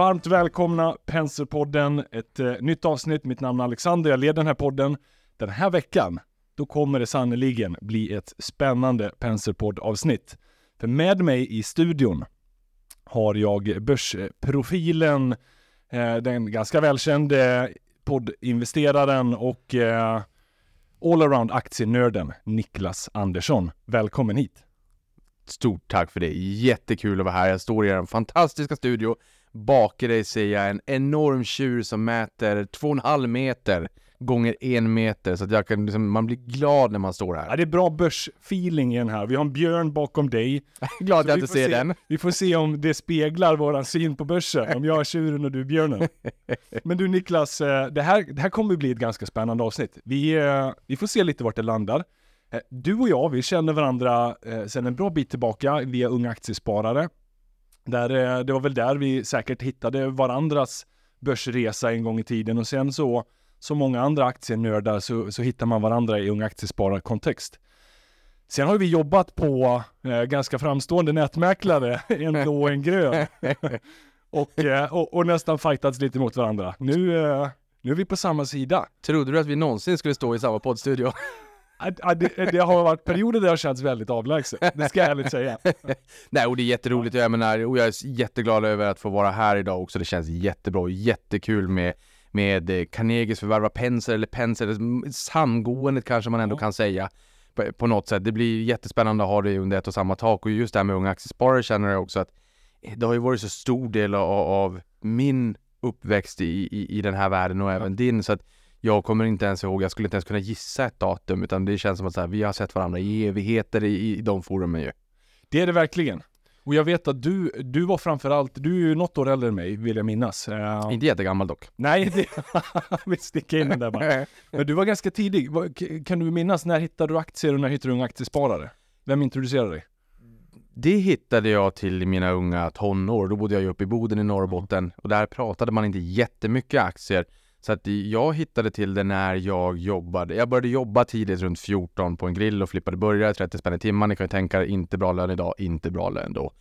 Varmt välkomna Penserpodden, ett eh, nytt avsnitt. Mitt namn är Alexander, jag leder den här podden. Den här veckan, då kommer det sannoliken bli ett spännande Penserpodd-avsnitt. För med mig i studion har jag börsprofilen, eh, den ganska välkände poddinvesteraren och eh, allround aktienörden Niklas Andersson. Välkommen hit! Stort tack för det. Jättekul att vara här. Jag står i er fantastiska studio. Bakom dig ser jag en enorm tjur som mäter 2,5 meter gånger en meter så att jag kan, liksom, man blir glad när man står här. Ja, det är bra börsfeeling i den här. Vi har en björn bakom dig. glad att jag inte ser se- den. Vi får se om det speglar våran syn på börsen, om jag är tjuren och du är björnen. Men du Niklas, eh, det här, det här kommer bli ett ganska spännande avsnitt. Vi, eh, vi får se lite vart det landar. Eh, Du och jag, vi känner varandra sedan en bra bit tillbaka via Unga Aktiesparare. Där, eh, det var väl där vi säkert hittade varandras börsresa en gång i tiden och sen så, som många andra aktienördar så, så hittar man varandra i Unga Aktiesparare-kontext. Sen har vi jobbat på eh, ganska framstående nätmäklare, en blå och en grön. och, eh, och, och nästan fightats lite mot varandra. Nu, eh, nu är vi på samma sida. Trodde du att vi någonsin skulle stå i samma poddstudio? Det, det har varit perioder där har känts väldigt avlägset, det ska jag ärligt säga. Nej, och det är jätteroligt. Jag menar, och jag är jätteglad över att få vara här idag också. Det känns jättebra och jättekul med med eh, Carnegies förvärv av Penser eller Penser, samgåendet kanske man ändå Ja. kan säga på, på något sätt. Det blir jättespännande att ha det under ett och samma tak och just det här med unga aktiesparare känner jag också att eh, det har ju varit så stor del av, av min uppväxt i, i, i den här världen och även din så att jag kommer inte ens ihåg, jag skulle inte ens kunna gissa ett datum utan det känns som att så här, vi har sett varandra i evigheter i, i de forumen ju. Det är det verkligen. Och jag vet att du, du var framförallt, du är ju något år äldre än mig, vill jag minnas. Eh, Inte jättegammal dock. nej, det, vi sticker in den där bara. Men du var ganska tidig. Kan du minnas, när hittade du aktier och när hittade du Unga Aktiesparare? Vem introducerade dig? Det hittade jag till mina unga tonår. Då bodde jag ju uppe i Boden i Norrbotten och där pratade man inte jättemycket aktier. Så att jag hittade till det när jag jobbade. Jag började jobba tidigt runt 14 på en grill och flippade burgare, 30 spänn i timmen. Ni kan ju tänka er, inte bra lön idag, inte bra lön då.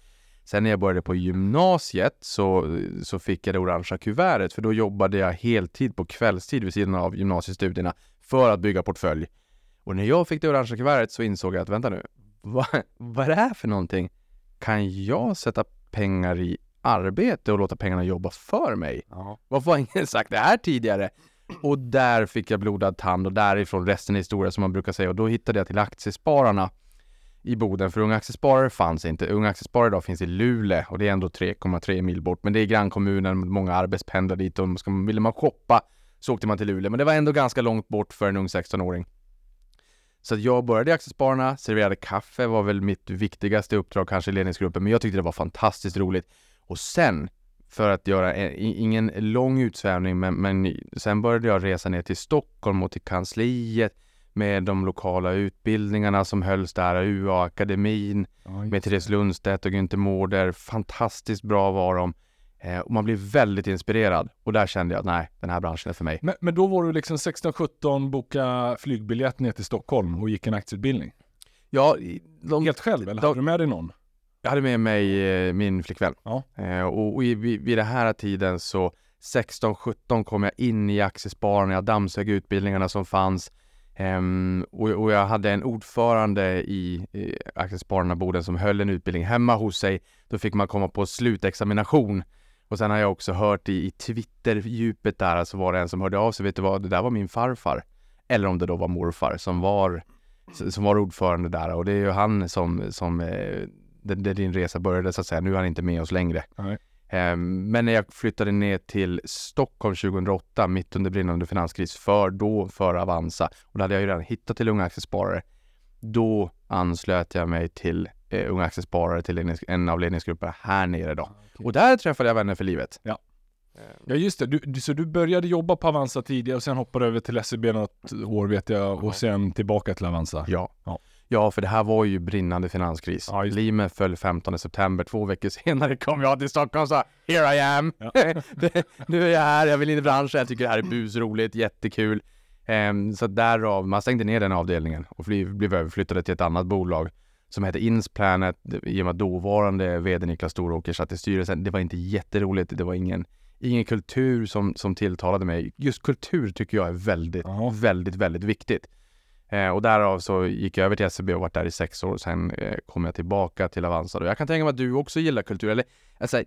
Sen när jag började på gymnasiet så, så fick jag det orangea kuvertet för då jobbade jag heltid på kvällstid vid sidan av gymnasiestudierna för att bygga portfölj. Och när jag fick det orangea kuvertet så insåg jag att vänta nu, vad, vad är det här för någonting? Kan jag sätta pengar i arbete och låta pengarna jobba för mig? Varför har ingen sagt det här tidigare? Och där fick jag blodad tand och därifrån resten är historia som man brukar säga och då hittade jag till Aktiespararna i Boden för Unga Aktiesparare fanns inte. Unga Aktiesparare idag finns i Luleå och det är ändå 3,3 mil bort men det är grannkommunen, många arbetspendlar dit och ska, ville man shoppa så åkte man till Luleå men det var ändå ganska långt bort för en ung 16-åring. Så jag började i Aktiespararna, serverade kaffe var väl mitt viktigaste uppdrag kanske i ledningsgruppen men jag tyckte det var fantastiskt roligt. Och sen, för att göra en, ingen lång utsvävning men, men sen började jag resa ner till Stockholm och till kansliet med de lokala utbildningarna som hölls där, UA-akademin med Therese Lundstedt och Günther Mårder. Fantastiskt bra var de. Eh, och man blir väldigt inspirerad. Och där kände jag att nej, den här branschen är för mig. Men, men då var du liksom 16-17, boka flygbiljett ner till Stockholm och gick en aktieutbildning. Ja, de, Helt själv, eller de- hade du med dig någon? Jag hade med mig eh, min flickvän. Ja. Eh, och vid, vid den här tiden så 16-17 kom jag in i aktiespararna, jag dammsög utbildningarna som fanns. Ehm, och, och jag hade en ordförande i, i Aktiespararna Boden som höll en utbildning hemma hos sig. Då fick man komma på slutexamination. Och sen har jag också hört i, i Twitter-djupet där så var det en som hörde av sig, vet du vad, det där var min farfar. Eller om det då var morfar som var, som var ordförande där och det är ju han som, som eh, där, din resa började så att säga. Nu är han inte med oss längre. Ehm, Men när jag flyttade ner till Stockholm 2008, mitt under brinnande finanskris, för då för Avanza, och då hade jag ju redan hittat till Unga Aktiesparare, då anslöt jag mig till eh, Unga Aktiesparare, till en av ledningsgrupperna här nere då. Och där träffade jag vänner för livet. Ja just det, du, du, så du började jobba på Avanza tidigare och sen hoppade över till SEB något år vet jag och sen tillbaka till Avanza. Ja. Ja. Ja, för det här var ju brinnande finanskris. Ja. Lehman föll 15 september. Två veckor senare kom jag till Stockholm och sa Here I am! Ja. nu är jag här, jag vill in i branschen, jag tycker det här är busroligt, jättekul. Ehm, så därav, man stängde ner den avdelningen och bli- blev överflyttade till ett annat bolag som hette Insplanet i och med att dåvarande vd Niklas Storåker satt i styrelsen. Det var inte jätteroligt. Det var ingen, ingen kultur som, som tilltalade mig. Just kultur tycker jag är väldigt, Ja. väldigt, väldigt viktigt. Eh, och därav så gick jag över till SEB och varit där i sex år. Sen eh, kom jag tillbaka till Avanza. Då. jag kan tänka mig att du också gillar kultur. Eller alltså,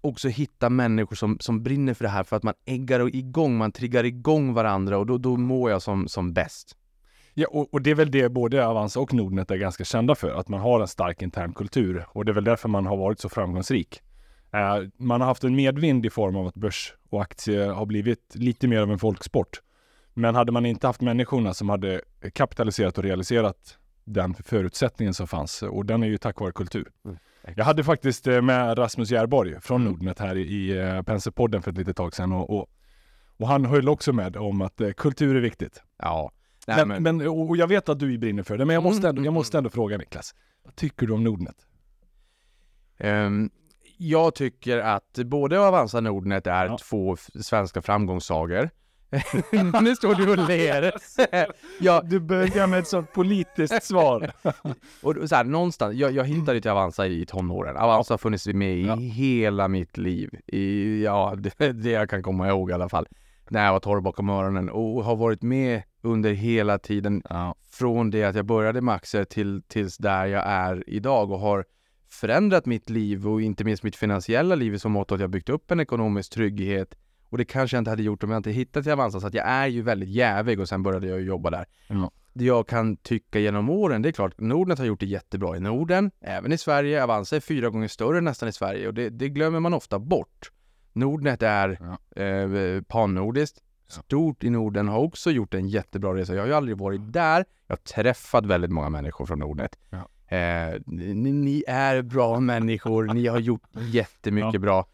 också hitta människor som, som brinner för det här för att man äggar igång, man triggar igång varandra och då, då mår jag som, som bäst. Ja, och, och det är väl det både Avanza och Nordnet är ganska kända för, att man har en stark intern kultur. Och det är väl därför man har varit så framgångsrik. Eh, man har haft en medvind i form av att börs och aktier har blivit lite mer av en folksport. Men hade man inte haft människorna som hade kapitaliserat och realiserat den förutsättningen som fanns, och den är ju tack vare kultur. Jag hade faktiskt eh, med Rasmus Järborg från Mm. Nordnet här i, i eh, Penserpodden för ett litet tag sedan och, och, och han höll också med om att eh, kultur är viktigt. Ja. Nej, Men, men, och och jag vet att du brinner för det, men jag måste, Mm, ändå, jag mm, måste ändå fråga Niklas. Vad tycker du om Nordnet? Ehm, jag tycker att både Avanza och Nordnet är Ja. två svenska framgångssagor. nu står du och ler. ja, Du börjar med ett sånt politiskt svar. och så här, någonstans, jag, jag hittade till Avanza i tonåren. Avanza har funnits med i Ja. hela mitt liv. I, ja, det, det jag kan komma ihåg i alla fall. När jag var torr bakom öronen och har varit med under hela tiden Ja. från det att jag började med aktier till, tills där jag är idag och har förändrat mitt liv och inte minst mitt finansiella liv i så mått att jag byggt upp en ekonomisk trygghet och det kanske jag inte hade gjort om jag inte hittat till Avanza så att jag är ju väldigt jävig och sen började jag jobba där. Ja. Det jag kan tycka genom åren, det är klart, Nordnet har gjort det jättebra i Norden, även i Sverige. Avanza är fyra gånger större nästan i Sverige och det, det glömmer man ofta bort. Nordnet är Ja. eh, pannordiskt, stort i Norden, har också gjort en jättebra resa. Jag har ju aldrig varit där. Jag har träffat väldigt många människor från Nordnet. Ja. Eh, ni, ni är bra människor, ni har gjort jättemycket Ja. bra.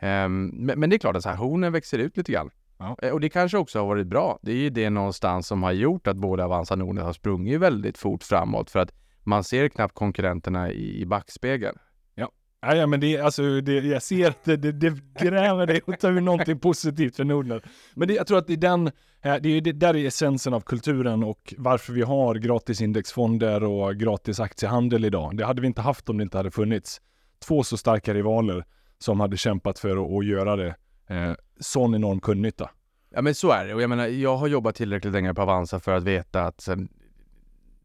Ehm, men, det är klart att så här, hornen växer ut lite grann. Ja. Eh, Och det kanske också har varit bra. Det är ju det någonstans som har gjort att både Avanza och Nordnet har sprungit väldigt fort framåt för att man ser knappt konkurrenterna i, backspegeln. Ja, ja, men det, alltså, det, jag ser att det, det, det gräver dig och tar ur någonting positivt för Nordnet. Men det, jag tror att det är den, eh, det är, det, där är essensen av kulturen och varför vi har gratis indexfonder och gratis aktiehandel idag. Det hade vi inte haft om det inte hade funnits två så starka rivaler som hade kämpat för att, att göra det. Eh, sån enorm kundnytta. Ja men så är det och jag menar jag har jobbat tillräckligt länge på Avanza för att veta att sen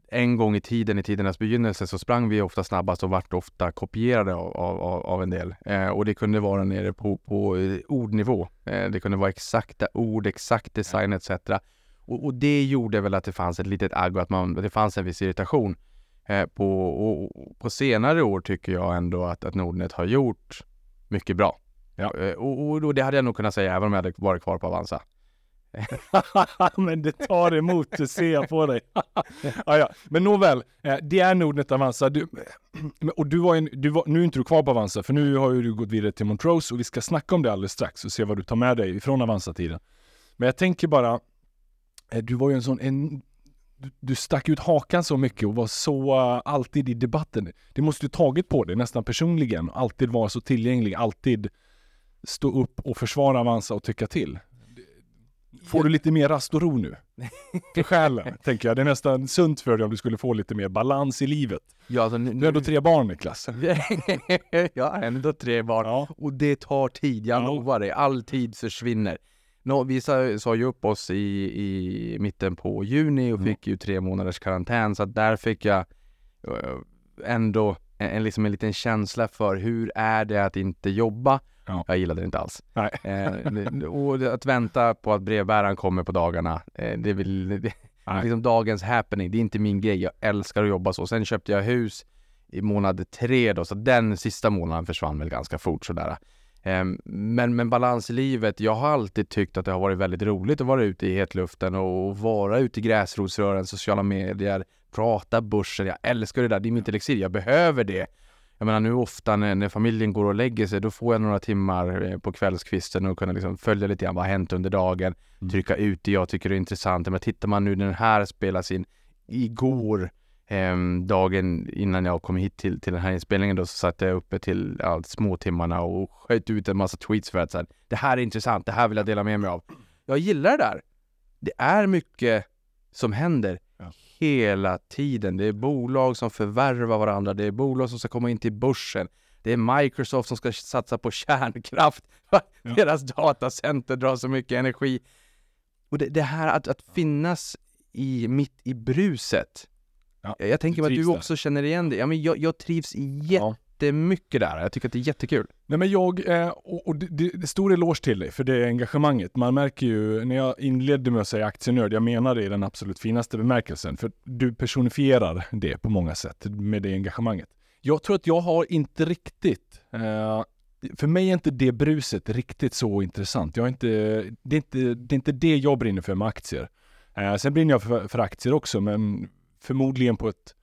en gång i tiden, i tidernas begynnelse, så sprang vi ofta snabbast och vart ofta kopierade av, av, av en del. Eh, och det kunde vara nere på, på eh, ordnivå. Eh, det kunde vara exakta ord, exakt design etc. Och, och det gjorde väl att det fanns ett litet agg och att, man, det fanns en viss irritation. Eh, på, och, och på senare år tycker jag ändå att, att Nordnet har gjort mycket bra. Ja. Eh, och, och, och det hade jag nog kunnat säga även om jag hade varit kvar på Avanza. men det tar emot, det ser jag på dig. ja, ja. Men nåväl, eh, det är Nordnet Avanza. Du, och du var en, du var, nu är inte du kvar på Avanza, för nu har ju du gått vidare till Montrose och vi ska snacka om det alldeles strax och se vad du tar med dig från Avanza-tiden. Men jag tänker bara, eh, du var ju en sån, en, du, du stack ut hakan så mycket och var så eh, alltid i debatten. Det måste du tagit på dig nästan personligen, alltid vara så tillgänglig, alltid stå upp och försvara Avanza och tycka till. Får du lite mer rast och ro nu? För själen, tänker jag. Det är nästan sunt för dig om du skulle få lite mer balans i livet. Ja, alltså, nu, Du har ändå tre barn Niklas. jag har ändå tre barn Ja. och det tar tid, jag Ja. lovar dig. All tid försvinner. Nå, vi sa, sa ju upp oss i, i mitten på juni och Mm. fick ju tre månaders karantän så att där fick jag eh, ändå en, en, liksom en liten känsla för hur är det att inte jobba? Ja. Jag gillade det inte alls. Eh, och att vänta på att brevbäraren kommer på dagarna, eh, det är väl det, liksom dagens happening. Det är inte min grej. Jag älskar att jobba så. Sen köpte jag hus i månad tre då, så den sista månaden försvann väl ganska fort sådär. Ehm, Men, men balans i livet. Jag har alltid tyckt att det har varit väldigt roligt att vara ute i hetluften och vara ute i gräsrotsrören, sociala medier, prata börsen. Jag älskar det där. Det är mitt elixir. Jag behöver det. Jag menar nu ofta när, när familjen går och lägger sig, då får jag några timmar eh, på kvällskvisten och kunna liksom följa lite grann vad har hänt under dagen, Mm. trycka ut det jag tycker är intressant. Men tittar man nu när den här spelas in igår, dagen innan jag kom hit till, till den här inspelningen då, så satt jag uppe till ja, småtimmarna och sköt ut en massa tweets för att så här, det här är intressant, det här vill jag dela med mig av. Jag gillar det där. Det är mycket som händer Ja. hela tiden. Det är bolag som förvärvar varandra, det är bolag som ska komma in till börsen. Det är Microsoft som ska satsa på kärnkraft. Ja. Deras datacenter drar så mycket energi. Och det, det här att, att finnas i, mitt i bruset. Ja, jag tänker mig att du där. också känner igen det. Ja, men jag, jag trivs jättemycket där. Jag tycker att det är jättekul. Nej men jag, eh, och, och det, det, det stor eloge till dig för det engagemanget. Man märker ju, när jag inledde med att säga aktienörd, jag menar det i den absolut finaste bemärkelsen. För du personifierar det på många sätt med det engagemanget. Jag tror att jag har inte riktigt, eh, för mig är inte det bruset riktigt så intressant. Jag är inte, det, är inte, det är inte det jag brinner för med aktier. Eh, sen brinner jag för, för aktier också, men förmodligen på ett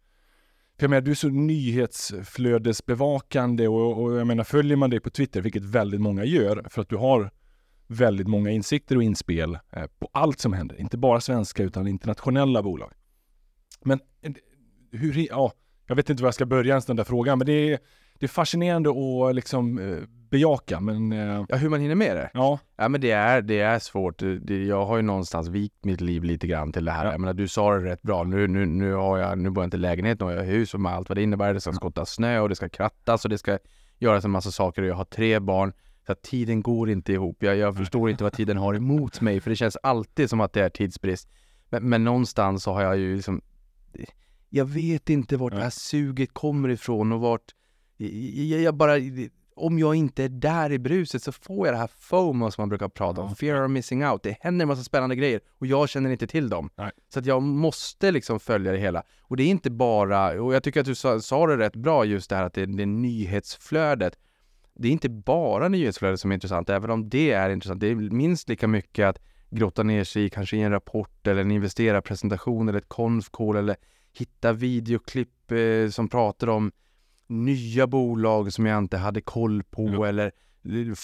för jag menar, du är så nyhetsflödesbevakande och, och jag menar, följer man dig på Twitter, vilket väldigt många gör, för att du har väldigt många insikter och inspel eh, på allt som händer. Inte bara svenska utan internationella bolag. Men eh, hur, ja, jag vet inte var jag ska börja ens den där frågan, men det är, det är fascinerande att liksom eh, bejaka, men... Eh, Ja, hur man hinner med det? ja, Ja men det är, det är svårt. Det- jag har ju någonstans vikt mitt liv lite grann till det här. Ja. Jag menar du sa det rätt bra. Nu, nu, nu har jag, nu bor jag inte i lägenhet, nu har jag hus och med allt vad det innebär. Det ska skottas snö och det ska krattas och det ska göras en massa saker och jag har tre barn. Så att tiden går inte ihop. Jag, jag förstår inte vad tiden har emot mig för det känns alltid som att det är tidsbrist. Men, men någonstans så har jag ju liksom Jag vet inte vart det här suget kommer ifrån och vart jag, jag bara om jag inte är där i bruset så får jag det här FOMO som man brukar prata om, fear of missing out. Det händer en massa spännande grejer och jag känner inte till dem. Nej. Så att jag måste liksom följa det hela. Och det är inte bara, och jag tycker att du sa, sa det rätt bra just det här att det, det är nyhetsflödet. Det är inte bara nyhetsflödet som är intressant, även om det är intressant. Det är minst lika mycket att grotta ner sig i kanske i en rapport eller en investerarpresentation eller ett konf-call eller hitta videoklipp eh, som pratar om nya bolag som jag inte hade koll på Ja. eller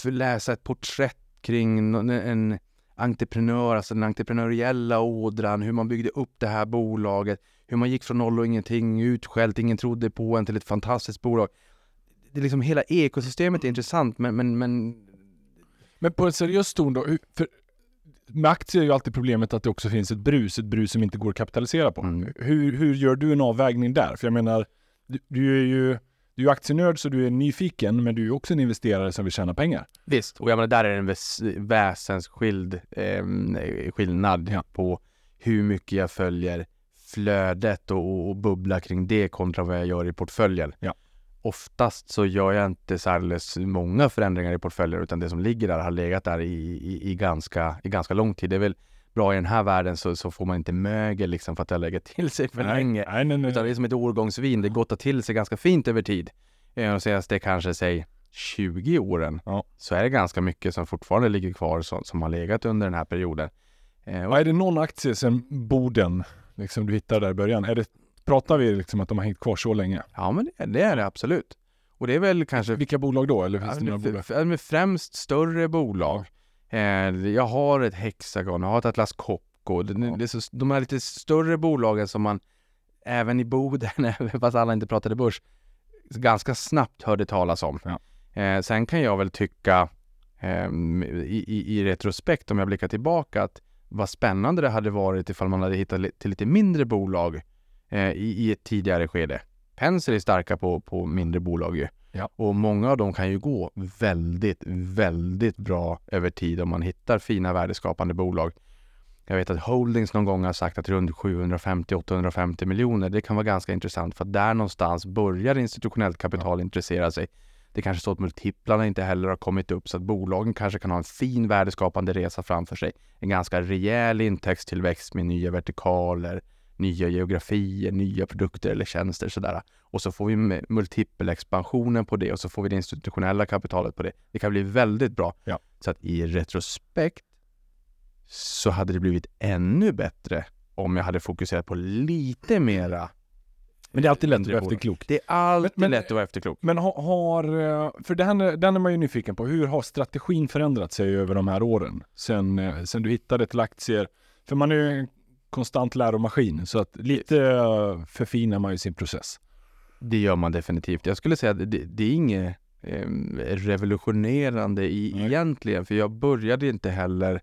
eh, läsa ett porträtt kring en entreprenör, alltså den entreprenöriella ådran, hur man byggde upp det här bolaget, hur man gick från noll och ingenting, utskällt, ingen trodde på en till ett fantastiskt bolag. Det är liksom hela ekosystemet är intressant men, men, men Men på en seriös ton då, för med aktier är ju alltid problemet att det också finns ett brus, ett brus som inte går att kapitalisera på. Mm. Hur, hur gör du en avvägning där? För jag menar, du, du är ju du är aktienörd så du är nyfiken, men du är också en investerare som vill tjäna pengar. Visst, och jag menar där är det en väs väsensskild eh, skillnad Ja. på hur mycket jag följer flödet och, och, bubblar kring det kontra vad jag gör i portföljen. Ja. Oftast så gör jag inte alldeles många förändringar i portföljen utan det som ligger där har legat där i, i, i, ganska, i ganska lång tid. Det är väl bra i den här världen så, så får man inte mögel liksom för att det har legat till sig för länge. Nej, nej, nej. Utan det är som ett årgångsvin, det gottar till sig ganska fint över tid. Eh, sägas det kanske, säg 20 åren, Ja. så är det ganska mycket som fortfarande ligger kvar som, som har legat under den här perioden. Eh, och är det någon aktie sen Boden, liksom du hittade där i början, är det, pratar vi liksom att de har hängt kvar så länge? Ja, men det, det är det absolut. Och det är väl kanske Vilka bolag då? Eller finns ja, det några bolag? främst större bolag. Eh, jag har ett Hexagon, jag har ett Atlas Copco. Det, det så, de här lite större bolagen som man även i Boden, fast alla inte pratade börs, ganska snabbt hörde talas om. Ja. Eh, sen kan jag väl tycka ehm, i, i, i retrospekt om jag blickar tillbaka att vad spännande det hade varit ifall man hade hittat li- till lite mindre bolag eh, i, i ett tidigare skede. Penser är starka på, på mindre bolag ju. Ja. Och många av dem kan ju gå väldigt, väldigt bra över tid om man hittar fina värdeskapande bolag. Jag vet att Holdings någon gång har sagt att runt 750-850 miljoner, det kan vara ganska intressant för att där någonstans börjar institutionellt kapital intressera sig. Det kanske så att multiplarna inte heller har kommit upp så att bolagen kanske kan ha en fin värdeskapande resa framför sig. En ganska rejäl intäktstillväxt med nya vertikaler, nya geografier, nya produkter eller tjänster sådär. Och så får vi multipelexpansionen på det och så får vi det institutionella kapitalet på det. Det kan bli väldigt bra. Ja. Så att i retrospekt så hade det blivit ännu bättre om jag hade fokuserat på lite mera. Men det är alltid lätt att vara efterklok. Det är alltid Men- lätt att vara efterklok. Men har, eh, för den, den är man ju nyfiken på, hur har strategin förändrat sig över de här åren? Sen, eh, sen du hittade till aktier, för man är ju konstant läromaskin, så att lite förfinar man ju sin process. Det gör man definitivt. Jag skulle säga att det, det är inget eh, revolutionerande i, Nej. egentligen, för jag började inte heller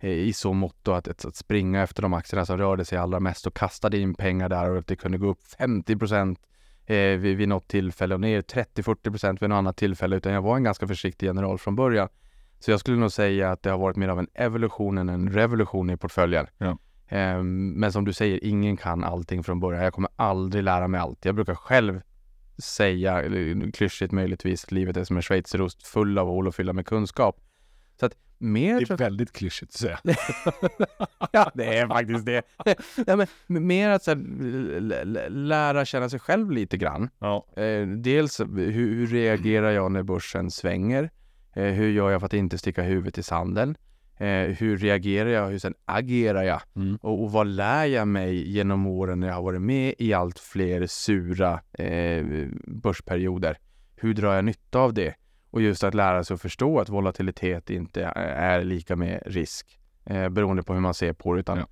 eh, i så mått att, att, att springa efter de aktierna som rörde sig allra mest och kastade in pengar där och att det kunde gå upp 50 procent eh, vid, vid något tillfälle och ner 30-40 procent vid något annat tillfälle utan jag var en ganska försiktig general från början. Så jag skulle nog säga att det har varit mer av en evolution än en revolution i portföljen. Ja. Ehm, men som du säger, ingen kan allting från början. Jag kommer aldrig lära mig allt. Jag brukar själv säga, klyschigt möjligtvis, att livet är som en schweizerost full av hål och fylla med kunskap. Så att mer... Det är väldigt klyschigt att säga. ja, det är faktiskt det. ja, men mer att så här, lära känna sig själv lite grann. Ja. Eh, dels hur, hur reagerar jag när börsen svänger? Eh, hur gör jag för att inte sticka huvudet i sanden? Eh, hur reagerar jag? Hur sen agerar jag? Mm. Och, och vad lär jag mig genom åren när jag har varit med i allt fler sura eh, börsperioder? Hur drar jag nytta av det? Och just att lära sig att förstå att volatilitet inte är lika med risk eh, beroende på hur man ser på det. Utan Ja.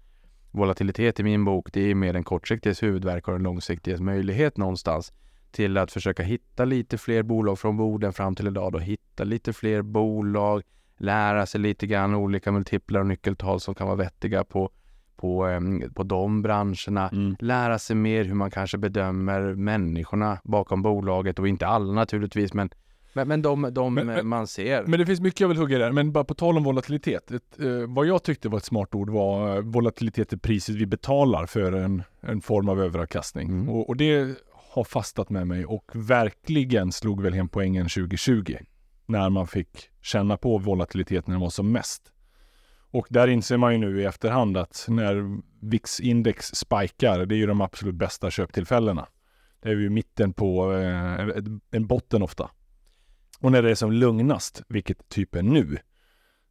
volatilitet i min bok, det är mer den kortsiktiges huvudvärk och den långsiktiges möjlighet någonstans till att försöka hitta lite fler bolag från borden fram till idag. Då hitta lite fler bolag, lära sig lite grann olika multiplar och nyckeltal som kan vara vettiga på, på, på de branscherna. Mm. Lära sig mer hur man kanske bedömer människorna bakom bolaget och inte alla naturligtvis, men, men, men de, de Men- man ser. Men det finns mycket jag vill hugga där, men bara på tal om volatilitet. Ett, eh, vad jag tyckte var ett smart ord var eh, volatilitet är priset vi betalar för en, en form av överavkastning. Mm. Och, och det har fastat med mig och verkligen slog väl hem poängen 2020. När man fick känna på volatiliteten när den var som mest. Och där inser man ju nu i efterhand att när VIX-index spikar, det är ju de absolut bästa köptillfällena. Det är ju mitten på eh, en- en botten ofta. Och när det är som lugnast, vilket typ är nu,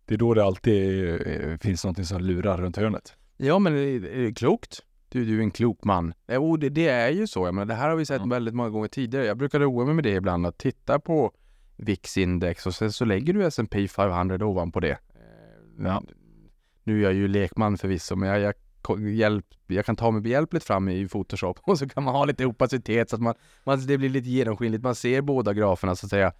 det är då det alltid eh, finns någonting som lurar runt hörnet. Ja, men är det klokt? Du, du är en klok man. Jo, det, det är ju så. Jag menar, det här har vi sett Ja. väldigt många gånger tidigare. Jag brukar roa mig med det ibland, att titta på VIX-index och sen så lägger du S&P 500 ovanpå det. Ja. Nu är jag ju lekman förvisso, men jag, jag, hjälp, jag kan ta mig behjälpligt fram i Photoshop och så kan man ha lite opacitet så att man, man, det blir lite genomskinligt. Man ser båda graferna så att säga.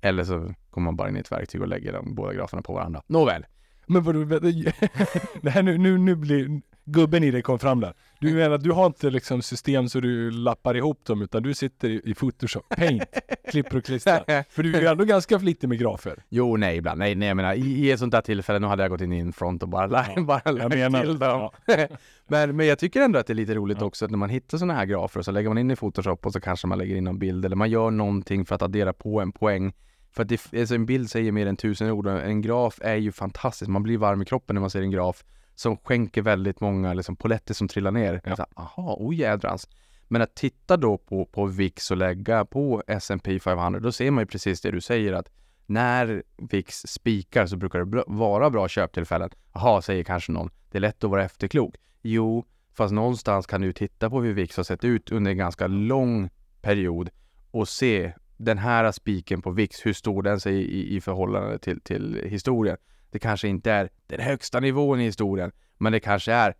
Eller så kommer man bara in i ett verktyg och lägger de båda graferna på varandra. Nåväl. Men vadå, det här nu, nu, nu blir gubben i dig kom fram där. Du menar att du har inte liksom system så du lappar ihop dem utan du sitter i, i Photoshop, Paint, klipper och klistrar. För du är ju ändå ganska flitig med grafer. Jo, nej, ibland. Nej, nej, jag menar i, i ett sånt där tillfälle, nu hade jag gått in i en front och bara, Ja, bara lagt menar, till dem. ja, men, men jag tycker ändå att det är lite roligt Ja. också att när man hittar sådana här grafer och så lägger man in i Photoshop och så kanske man lägger in någon bild eller man gör någonting för att addera på en poäng. För att det, alltså en bild säger mer än tusen ord och en graf är ju fantastisk. Man blir varm i kroppen när man ser en graf som skänker väldigt många liksom, poletter som trillar ner. Ja. Så, Aha, oj jädrans. Men att titta då på, på VIX och lägga på S&P 500, då ser man ju precis det du säger att när VIX spikar så brukar det vara bra köptillfällen. Jaha, säger kanske någon. Det är lätt att vara efterklok. Jo, fast någonstans kan du titta på hur VIX har sett ut under en ganska lång period och se den här spiken på VIX, hur står den sig i, i förhållande till, till historien? Det kanske inte är den högsta nivån i historien, men det kanske är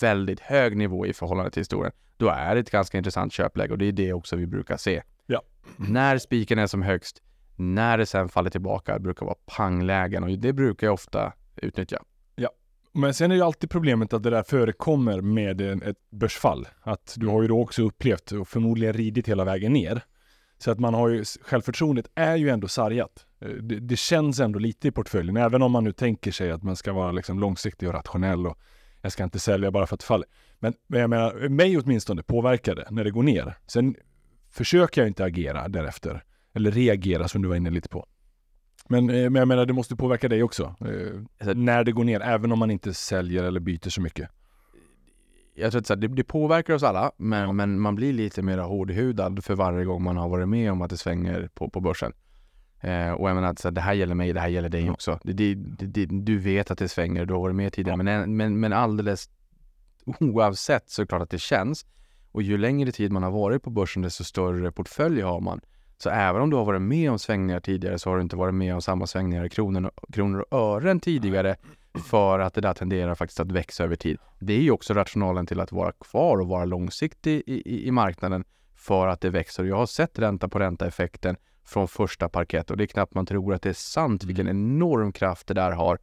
väldigt hög nivå i förhållande till historien. Då är det ett ganska intressant köpläge och det är det också vi brukar se. Ja. När spiken är som högst, när det sen faller tillbaka, brukar vara panglägen och det brukar jag ofta utnyttja. Men sen är ju alltid problemet att det där förekommer med ett börsfall. Att du har ju då också upplevt och förmodligen ridit hela vägen ner. Så att man har ju, självförtroendet är ju ändå sargat. Eh, Det, det känns ändå lite i portföljen, även om man nu tänker sig att man ska vara liksom långsiktig och rationell och jag ska inte sälja bara för att det faller. Men, men jag menar, mig åtminstone påverkar det när det går ner. Sen försöker jag inte agera därefter, eller reagera som du var inne lite på. Men, eh, men jag menar, det måste påverka dig också. Eh, Alltså- när det går ner, även om man inte säljer eller byter så mycket. Jag tror att så här, det, det påverkar oss alla, men, men man blir lite mer hårdhudad för varje gång man har varit med om att det svänger på, på börsen. Eh, och jag menar att så här, det här gäller mig, det här gäller dig också. Det, det, det, du vet att det svänger, du har varit med tidigare, men, men, men alldeles oavsett så är det klart att det känns. Och ju längre tid man har varit på börsen, desto större portfölj har man. Så även om du har varit med om svängningar tidigare så har du inte varit med om samma svängningar i kronor, kronor och ören tidigare för att det där tenderar faktiskt att växa över tid. Det är ju också rationalen till att vara kvar och vara långsiktig i, i, i marknaden för att det växer. Jag har sett ränta på ränta-effekten från första parkett och det är knappt man tror att det är sant vilken enorm kraft det där har.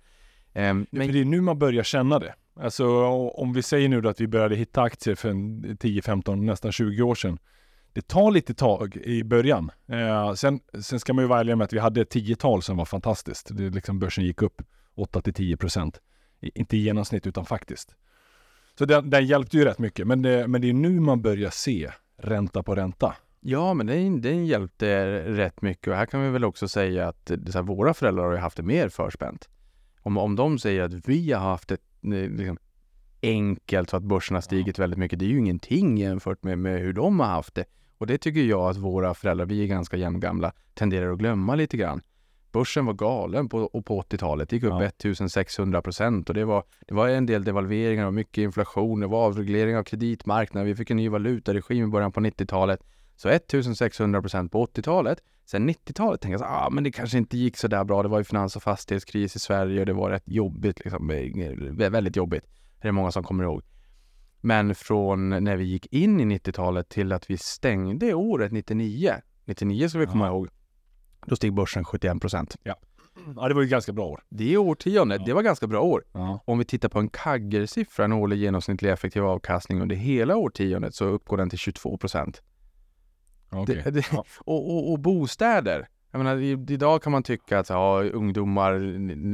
Ehm, Men men det är nu man börjar känna det. Alltså om vi säger nu att vi började hitta aktier för en 10, 15, nästan 20 år sedan. Det tar lite tag i början. Eh, sen, sen ska man ju vara ärlig med att vi hade ett tiotal som var fantastiskt. Det, liksom börsen gick upp 8 till 10 procent. Inte i genomsnitt utan faktiskt. Så den, den hjälpte ju rätt mycket. Men det, men det är nu man börjar se ränta på ränta. Ja, men den, den hjälpte rätt mycket och här kan vi väl också säga att så här, våra föräldrar har ju haft det mer förspänt. Om, om de säger att vi har haft det eh, liksom, enkelt så att börsen har stigit väldigt mycket, det är ju ingenting jämfört med, med hur de har haft det. Och det tycker jag att våra föräldrar, vi är ganska jämngamla, tenderar att glömma lite grann. Börsen var galen på, på 80-talet, det gick upp Ja. 1600 procent och det var, det var en del devalveringar och mycket inflation, det var avreglering av kreditmarknaden, vi fick en ny valutaregim i början på 90-talet. Så 1600 procent på 80-talet. Sen 90-talet tänkte jag ah, men det kanske inte gick så där bra. Det var ju finans och fastighetskris i Sverige och det var rätt jobbigt, liksom, väldigt jobbigt. Det är många som kommer ihåg. Men från när vi gick in i 90-talet till att vi stängde året 99. 99 ska vi komma Ja. ihåg. Då steg börsen 71 procent. Ja, det var ju ganska bra år. Det årtiondet, Ja. det var ganska bra år. Ja. Om vi tittar på en kaggersiffra, en årlig genomsnittlig effektiv avkastning under hela årtiondet, så uppgår den till 22 procent. okej. Det, det, Ja. och, och, och bostäder. Jag menar, idag kan man tycka att ja, ungdomar,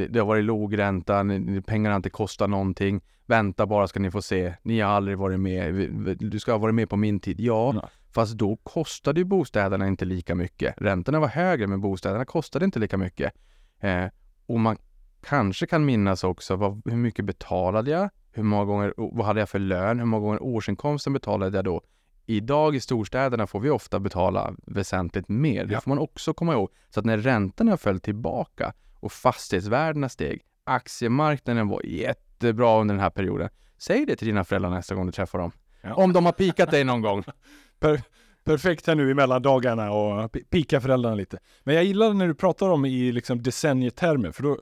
det har varit låg ränta, pengarna har inte kostat någonting. Vänta bara ska ni få se. Ni har aldrig varit med. Du ska ha varit med på min tid. Ja, Nej. Fast då kostade ju bostäderna inte lika mycket. Räntorna var högre, men bostäderna kostade inte lika mycket. Eh, och man kanske kan minnas också vad, hur mycket betalade jag? Hur många gånger, vad hade jag för lön? Hur många gånger årsinkomsten betalade jag då? Idag i storstäderna får vi ofta betala väsentligt mer. Det Ja. får man också komma ihåg. Så att när räntorna föll tillbaka och fastighetsvärdena steg, aktiemarknaden var jättebra under den här perioden. Säg det till dina föräldrar nästa gång du träffar dem. Ja. Om de har pikat dig någon gång. Per, perfekt här nu i mellandagarna och pika föräldrarna lite. Men jag gillar när du pratar om i liksom decennietermer, för då,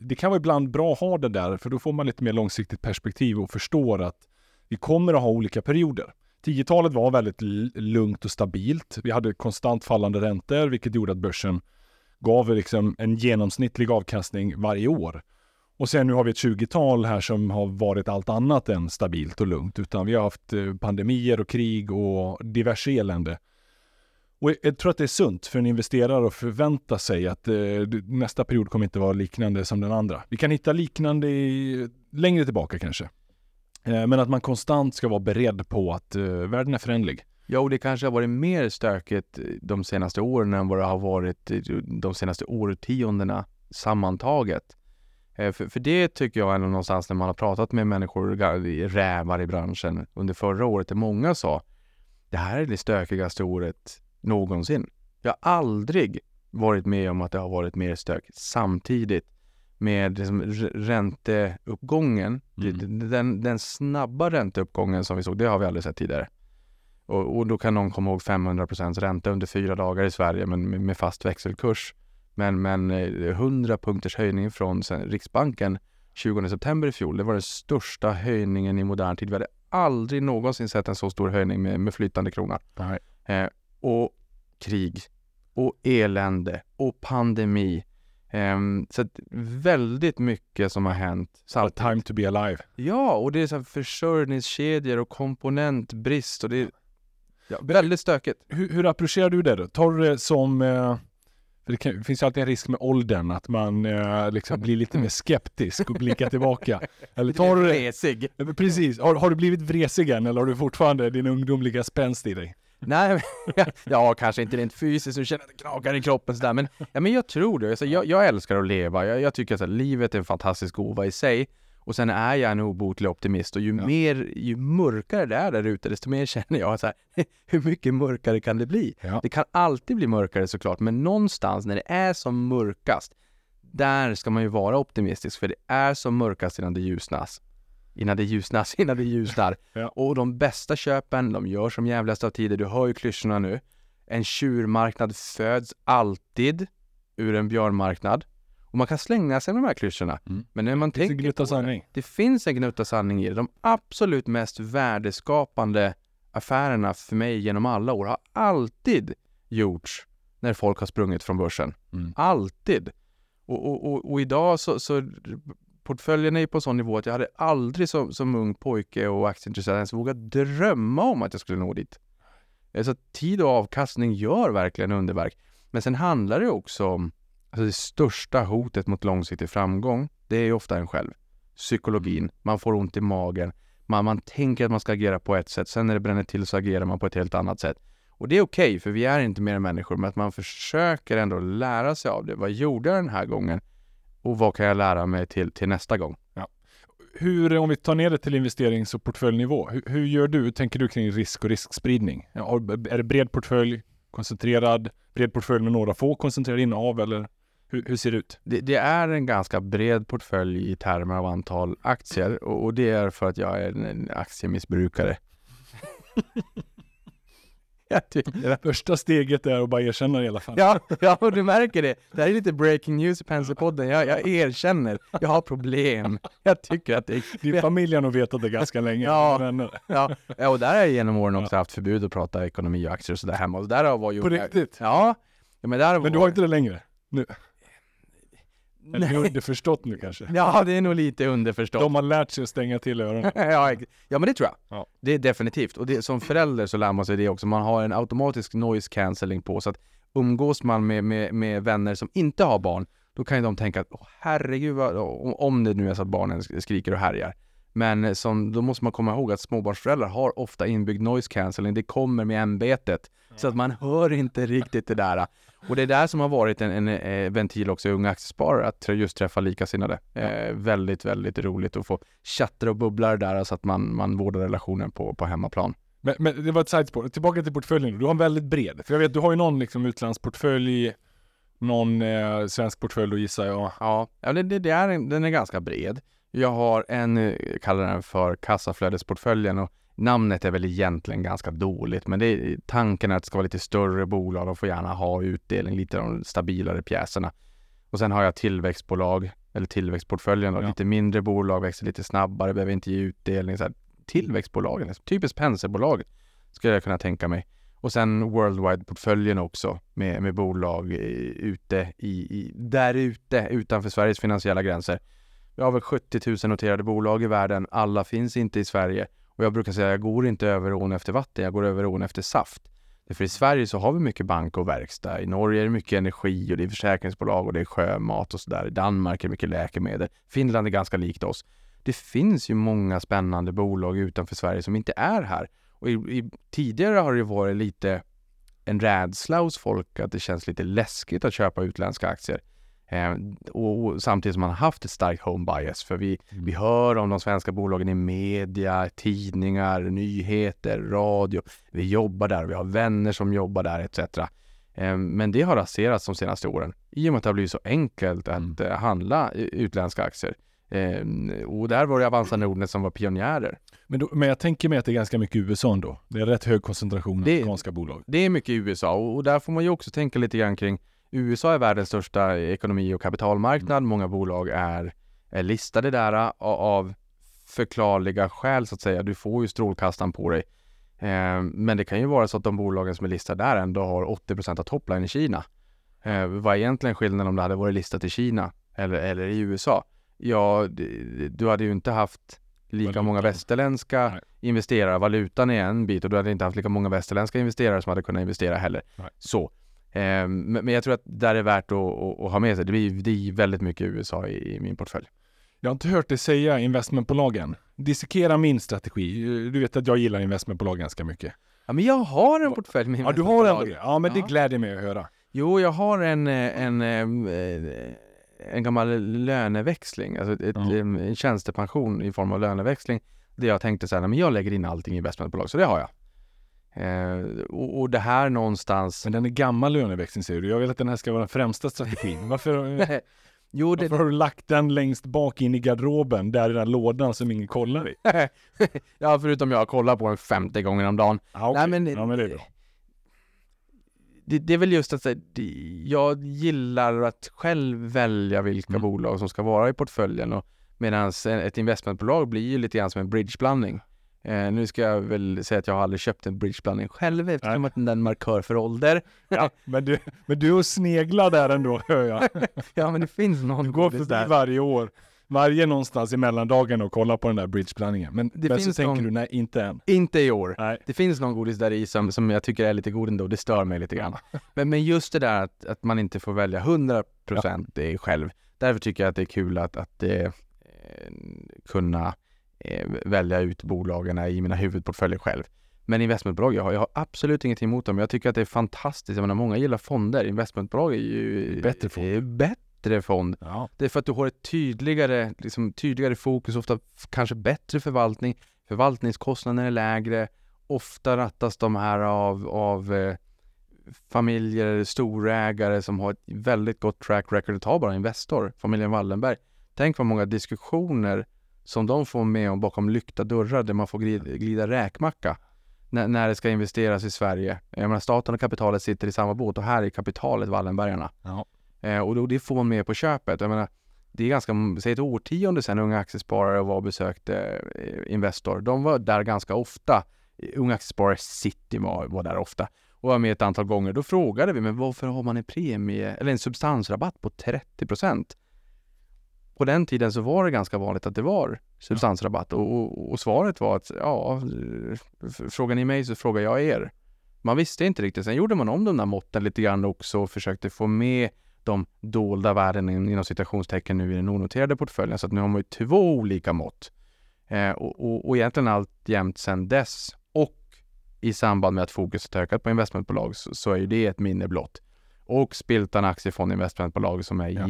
det kan vara ibland bra att ha det där, för då får man lite mer långsiktigt perspektiv och förstår att vi kommer att ha olika perioder. 10-talet var väldigt lugnt och stabilt. Vi hade konstant fallande räntor, vilket gjorde att börsen gav liksom en genomsnittlig avkastning varje år. Och sen nu har vi ett 20-tal här som har varit allt annat än stabilt och lugnt, utan vi har haft eh, pandemier och krig och diverse elände. Och jag- tror att det är sunt för en investerare att förvänta sig att eh, nästa period kommer inte vara liknande som den andra. Vi kan hitta liknande i, längre tillbaka kanske. Eh, men att man konstant ska vara beredd på att eh, världen är förändlig. Ja, och det kanske har varit mer stökigt de senaste åren än vad det har varit eh, de senaste årtiondena sammantaget. Eh, För, för det tycker jag ändå någonstans när man har pratat med människor, rävar i branschen under förra året, där många sa det här är det stökigaste året någonsin. Jag har aldrig varit med om att det har varit mer stök samtidigt med liksom ränteuppgången, Mm. den, den snabba ränteuppgången som vi såg, det har vi aldrig sett tidigare. Och, och då kan någon komma ihåg 500% ränta under fyra dagar i Sverige men med, med fast växelkurs. Men, men eh, 100 punkters höjning från Riksbanken 20 september i fjol, det var den största höjningen i modern tid. Vi hade aldrig någonsin sett en så stor höjning med, med flytande krona. Eh, och krig och elände och pandemi. Ehm, så väldigt mycket som har hänt. A time to be alive. Ja, och det är så här försörjningskedjor och komponentbrist och det är ja, väldigt stökigt. Hur, hur approcherar du det då? Tar du det som... Eh, för det, kan, det finns ju alltid en risk med åldern, att man eh, liksom blir lite mer skeptisk och blickar tillbaka. Eller tar du det... Resig. Ja, men Precis. Har, har du blivit vresig än eller har du fortfarande din ungdomliga spänst i dig? Nej, ja, kanske inte rent fysiskt, du känner att det knakar i kroppen sådär, men, ja, men jag tror det. Alltså, jag, jag älskar att leva. Jag, jag tycker att här, livet är en fantastisk gåva i sig. Och sen är jag en obotlig optimist och ju Ja. mer, ju mörkare det är där ute, desto mer känner jag så här, hur mycket mörkare kan det bli? Ja. Det kan alltid bli mörkare såklart, men någonstans när det är som mörkast, där ska man ju vara optimistisk, för det är som mörkast innan det ljusnas. Innan det ljusnas, innan det ljusnar. Ja. Och de bästa köpen, de gör som jävligast av tider. Du hör ju klyschorna nu. En tjurmarknad föds alltid ur en björnmarknad. Och man kan slänga sig med de här klyschorna. Mm. Men när man Det finns en tänker på det, sanning. det finns en gnutta sanning i det. De absolut mest värdeskapande affärerna för mig genom alla år har alltid gjorts när folk har sprungit från börsen. Mm. Alltid. Och, och, och, och idag så, så portföljen är ju på sån nivå att jag hade aldrig som, som ung pojke och aktieintresserad ens vågat drömma om att jag skulle nå dit. Eh, Så tid och avkastning gör verkligen underverk. Men sen handlar det också om alltså det största hotet mot långsiktig framgång. Det är ju ofta en själv. Psykologin. Man får ont i magen. Man, man tänker att man ska agera på ett sätt. Sen när det bränner till så agerar man på ett helt annat sätt. Och det är okej, för vi är inte mer än människor. Men att man försöker ändå lära sig av det. Vad gjorde jag den här gången? Och vad kan jag lära mig till, till nästa gång? Hur, om vi tar ner det till investerings och portföljnivå, hur, hur gör du? Tänker du kring risk och riskspridning? Ja, Är det bred portfölj, koncentrerad, bred portfölj med några få koncentrerade innehav eller hur, hur ser det ut? Det, det är en ganska bred portfölj i termer av antal aktier och, och det är för att jag är en, aktiemissbrukare. jag tycker det. Första steget är att bara erkänna det i alla fall. Ja, ja, och du märker det. Det här är lite breaking news i Penselpodden. Jag, jag erkänner, jag har problem. Jag tycker att det är... Din familj har nog vetat det ganska länge. Ja. Ja, ja, och där har jag genom åren också haft förbud att prata ekonomi och aktier och sådär hemma. Och där har var ju... på riktigt? Ja. ja men, där Men du har inte det längre? Nu? Eller underförstått nu kanske? Ja, det är nog lite underförstått. De har lärt sig att stänga till öronen. ja, ja, men det tror jag. Ja. Det är definitivt. Och det, som förälder så lär man sig det också. Man har en automatisk noise cancelling på. Så att umgås man med, med, med vänner som inte har barn, då kan ju de tänka att herregud, vad, om- det nu är så att barnen sk- skriker och härjar. Men eh, som, då måste man komma ihåg att småbarnsföräldrar har ofta inbyggd noise cancelling. Det kommer med ämbetet. Så att man hör inte riktigt det där. Och det är där som har varit en, en, eh, ventil också i Unga Aktiesparare, att just träffa likasinnade. Eh, väldigt, väldigt roligt att få chatter och bubblar där så att man, man vårdar relationen på, på hemmaplan. Men, men det var ett sidespår. Tillbaka till portföljen. Du har en väldigt bred. För jag vet, du har ju någon liksom utlandsportfölj, någon eh, svensk portfölj då gissar jag. Ja, ja det, det, det är en, den är ganska bred. Jag har en, eh, jag kallar den för kassaflödesportföljen och namnet är väl egentligen ganska dåligt, men det är, tanken är att det ska vara lite större bolag. De får gärna ha utdelning, lite av de stabilare pjäserna. Och sen har jag tillväxtbolag, eller tillväxtportföljen då, Ja. lite mindre bolag, växer lite snabbare, behöver inte ge utdelning. Så här, tillväxtbolagen, typiskt penselbolag skulle jag kunna tänka mig. Och sen Worldwide-portföljen också med, med bolag eh, ute i, i, där ute utanför Sveriges finansiella gränser. Vi har väl 70 000 noterade bolag i världen. Alla finns inte i Sverige. Och jag brukar säga jag går inte över ån efter vatten, jag går över ån efter saft. För i Sverige så har vi mycket bank och verkstad. I Norge är det mycket energi och det är försäkringsbolag och det är sjömat och sådär. I Danmark är det mycket läkemedel. Finland är ganska likt oss. Det finns ju många spännande bolag utanför Sverige som inte är här. Och i, i, tidigare har det varit lite en rädsla hos folk att det känns lite läskigt att köpa utländska aktier. Eh, och, och samtidigt som man har haft ett starkt home bias. För vi, vi hör om de svenska bolagen i media, tidningar, nyheter, radio. Vi jobbar där, vi har vänner som jobbar där etc. Eh, men det har raserats de senaste åren i och med att det har blivit så enkelt att Mm. eh, handla utländska aktier. Eh, och där var det Avanza Nordnet som var pionjärer. Men, då, men jag tänker mig att det är ganska mycket USA ändå. Det är rätt hög koncentration av amerikanska bolag. Det är mycket USA och, och där får man ju också tänka lite grann kring USA är världens största ekonomi och kapitalmarknad. Många bolag är, är listade där av förklarliga skäl så att säga. Du får ju strålkastaren på dig. Eh, men det kan ju vara så att de bolagen som är listade där ändå har 80% av topline i Kina. Eh, vad är egentligen skillnaden om det hade varit listat i Kina eller, eller i USA? Ja, du hade ju inte haft lika Valutan. många västerländska Nej. investerare. Valutan är en bit och du hade inte haft lika många västerländska investerare som hade kunnat investera heller. Nej. Så. Eh, men, jag tror att där är värt att, ha med sig. Det blir, det är väldigt mycket USA i, min portfölj. Jag har inte hört dig säga investmentbolagen. Dissekera min strategi. Du vet att jag gillar investmentbolag ganska mycket. Ja, men jag har en portfölj med Ja, du har en. Ja, men det gläder mig att höra. Jo, jag har en, en, eh, en gammal löneväxling, alltså ett, Ja. en en tjänstepension i form av löneväxling. Där jag tänkte så här, men jag lägger in allting i investmentbolag, så det har jag. Eh, och, och det här någonstans... Men den är gammal löneväxling säger du. Jag vill att den här ska vara den främsta strategin. Varför, jo, det, varför har du lagt den längst bak in i garderoben, där i den här lådan som ingen kollar i? ja, förutom jag kollar på den 50 gånger om dagen. Ja, okej. Nej, men, ja, men det är bra. Det, det är väl just att jag gillar att själv välja vilka Mm. bolag som ska vara i portföljen och medan ett investmentbolag blir ju lite grann som en bridgeblandning. Eh, nu ska jag väl säga att jag har aldrig köpt en bridgeblandning själv eftersom att den är en markör för ålder. Ja, men, du, men du och sneglar där ändå, hör jag. ja, men det finns någon Du går förbi där. varje år. varje någonstans i mellandagen och kolla på den där bridgeblandningen. Men, Det men så finns tänker någon- du, nej inte än. Inte i år. Nej. Det finns någon godis där i som, som jag tycker är lite god ändå, det stör mig lite grann. Men, men just det där att, att man inte får välja 100% det själv. Därför tycker jag att det är kul att, att eh, kunna välja ut bolagen i mina huvudportföljer själv. Men investmentbolag, jag har, jag har absolut ingenting emot dem. Jag tycker att det är fantastiskt. Jag menar, många gillar fonder. Investmentbolag är ju Bättre fond. är bättre fond. Ja. Det är för att du har ett tydligare, liksom, tydligare fokus, ofta kanske bättre förvaltning. Förvaltningskostnaden är lägre. Ofta rattas de här av, av eh, familjer, storägare som har ett väldigt gott track record. Ta bara Investor, familjen Wallenberg. Tänk vad många diskussioner som de får med om bakom lyckta dörrar där man får glida, glida räkmacka när, när det ska investeras i Sverige. Jag menar, staten och kapitalet sitter i samma båt och här är kapitalet Wallenbergarna. Ja. Eh, och då, det får man med på köpet. Jag menar, det är ganska, säg ett årtionde sedan unga aktiesparare var och besökte eh, Investor. De var där ganska ofta. Unga aktiesparare City var, var där ofta och var med ett antal gånger. Då frågade vi, men varför har man en premie eller en substansrabatt på 30 procent? På den tiden så var det ganska vanligt att det var substansrabatt och, och, och svaret var att ja, frågar ni mig så frågar jag er. Man visste inte riktigt. Sen gjorde man om de där måtten lite grann också och försökte få med de dolda värdena in- inom citationstecken nu i den onoterade portföljen. Så att nu har man ju två olika mått. Eh, och, och, och egentligen allt jämt sedan dess och i samband med att fokuset ökat på investmentbolag så, så är ju det ett minne blott. Och Spiltan aktiefond investmentbolag som är Ja.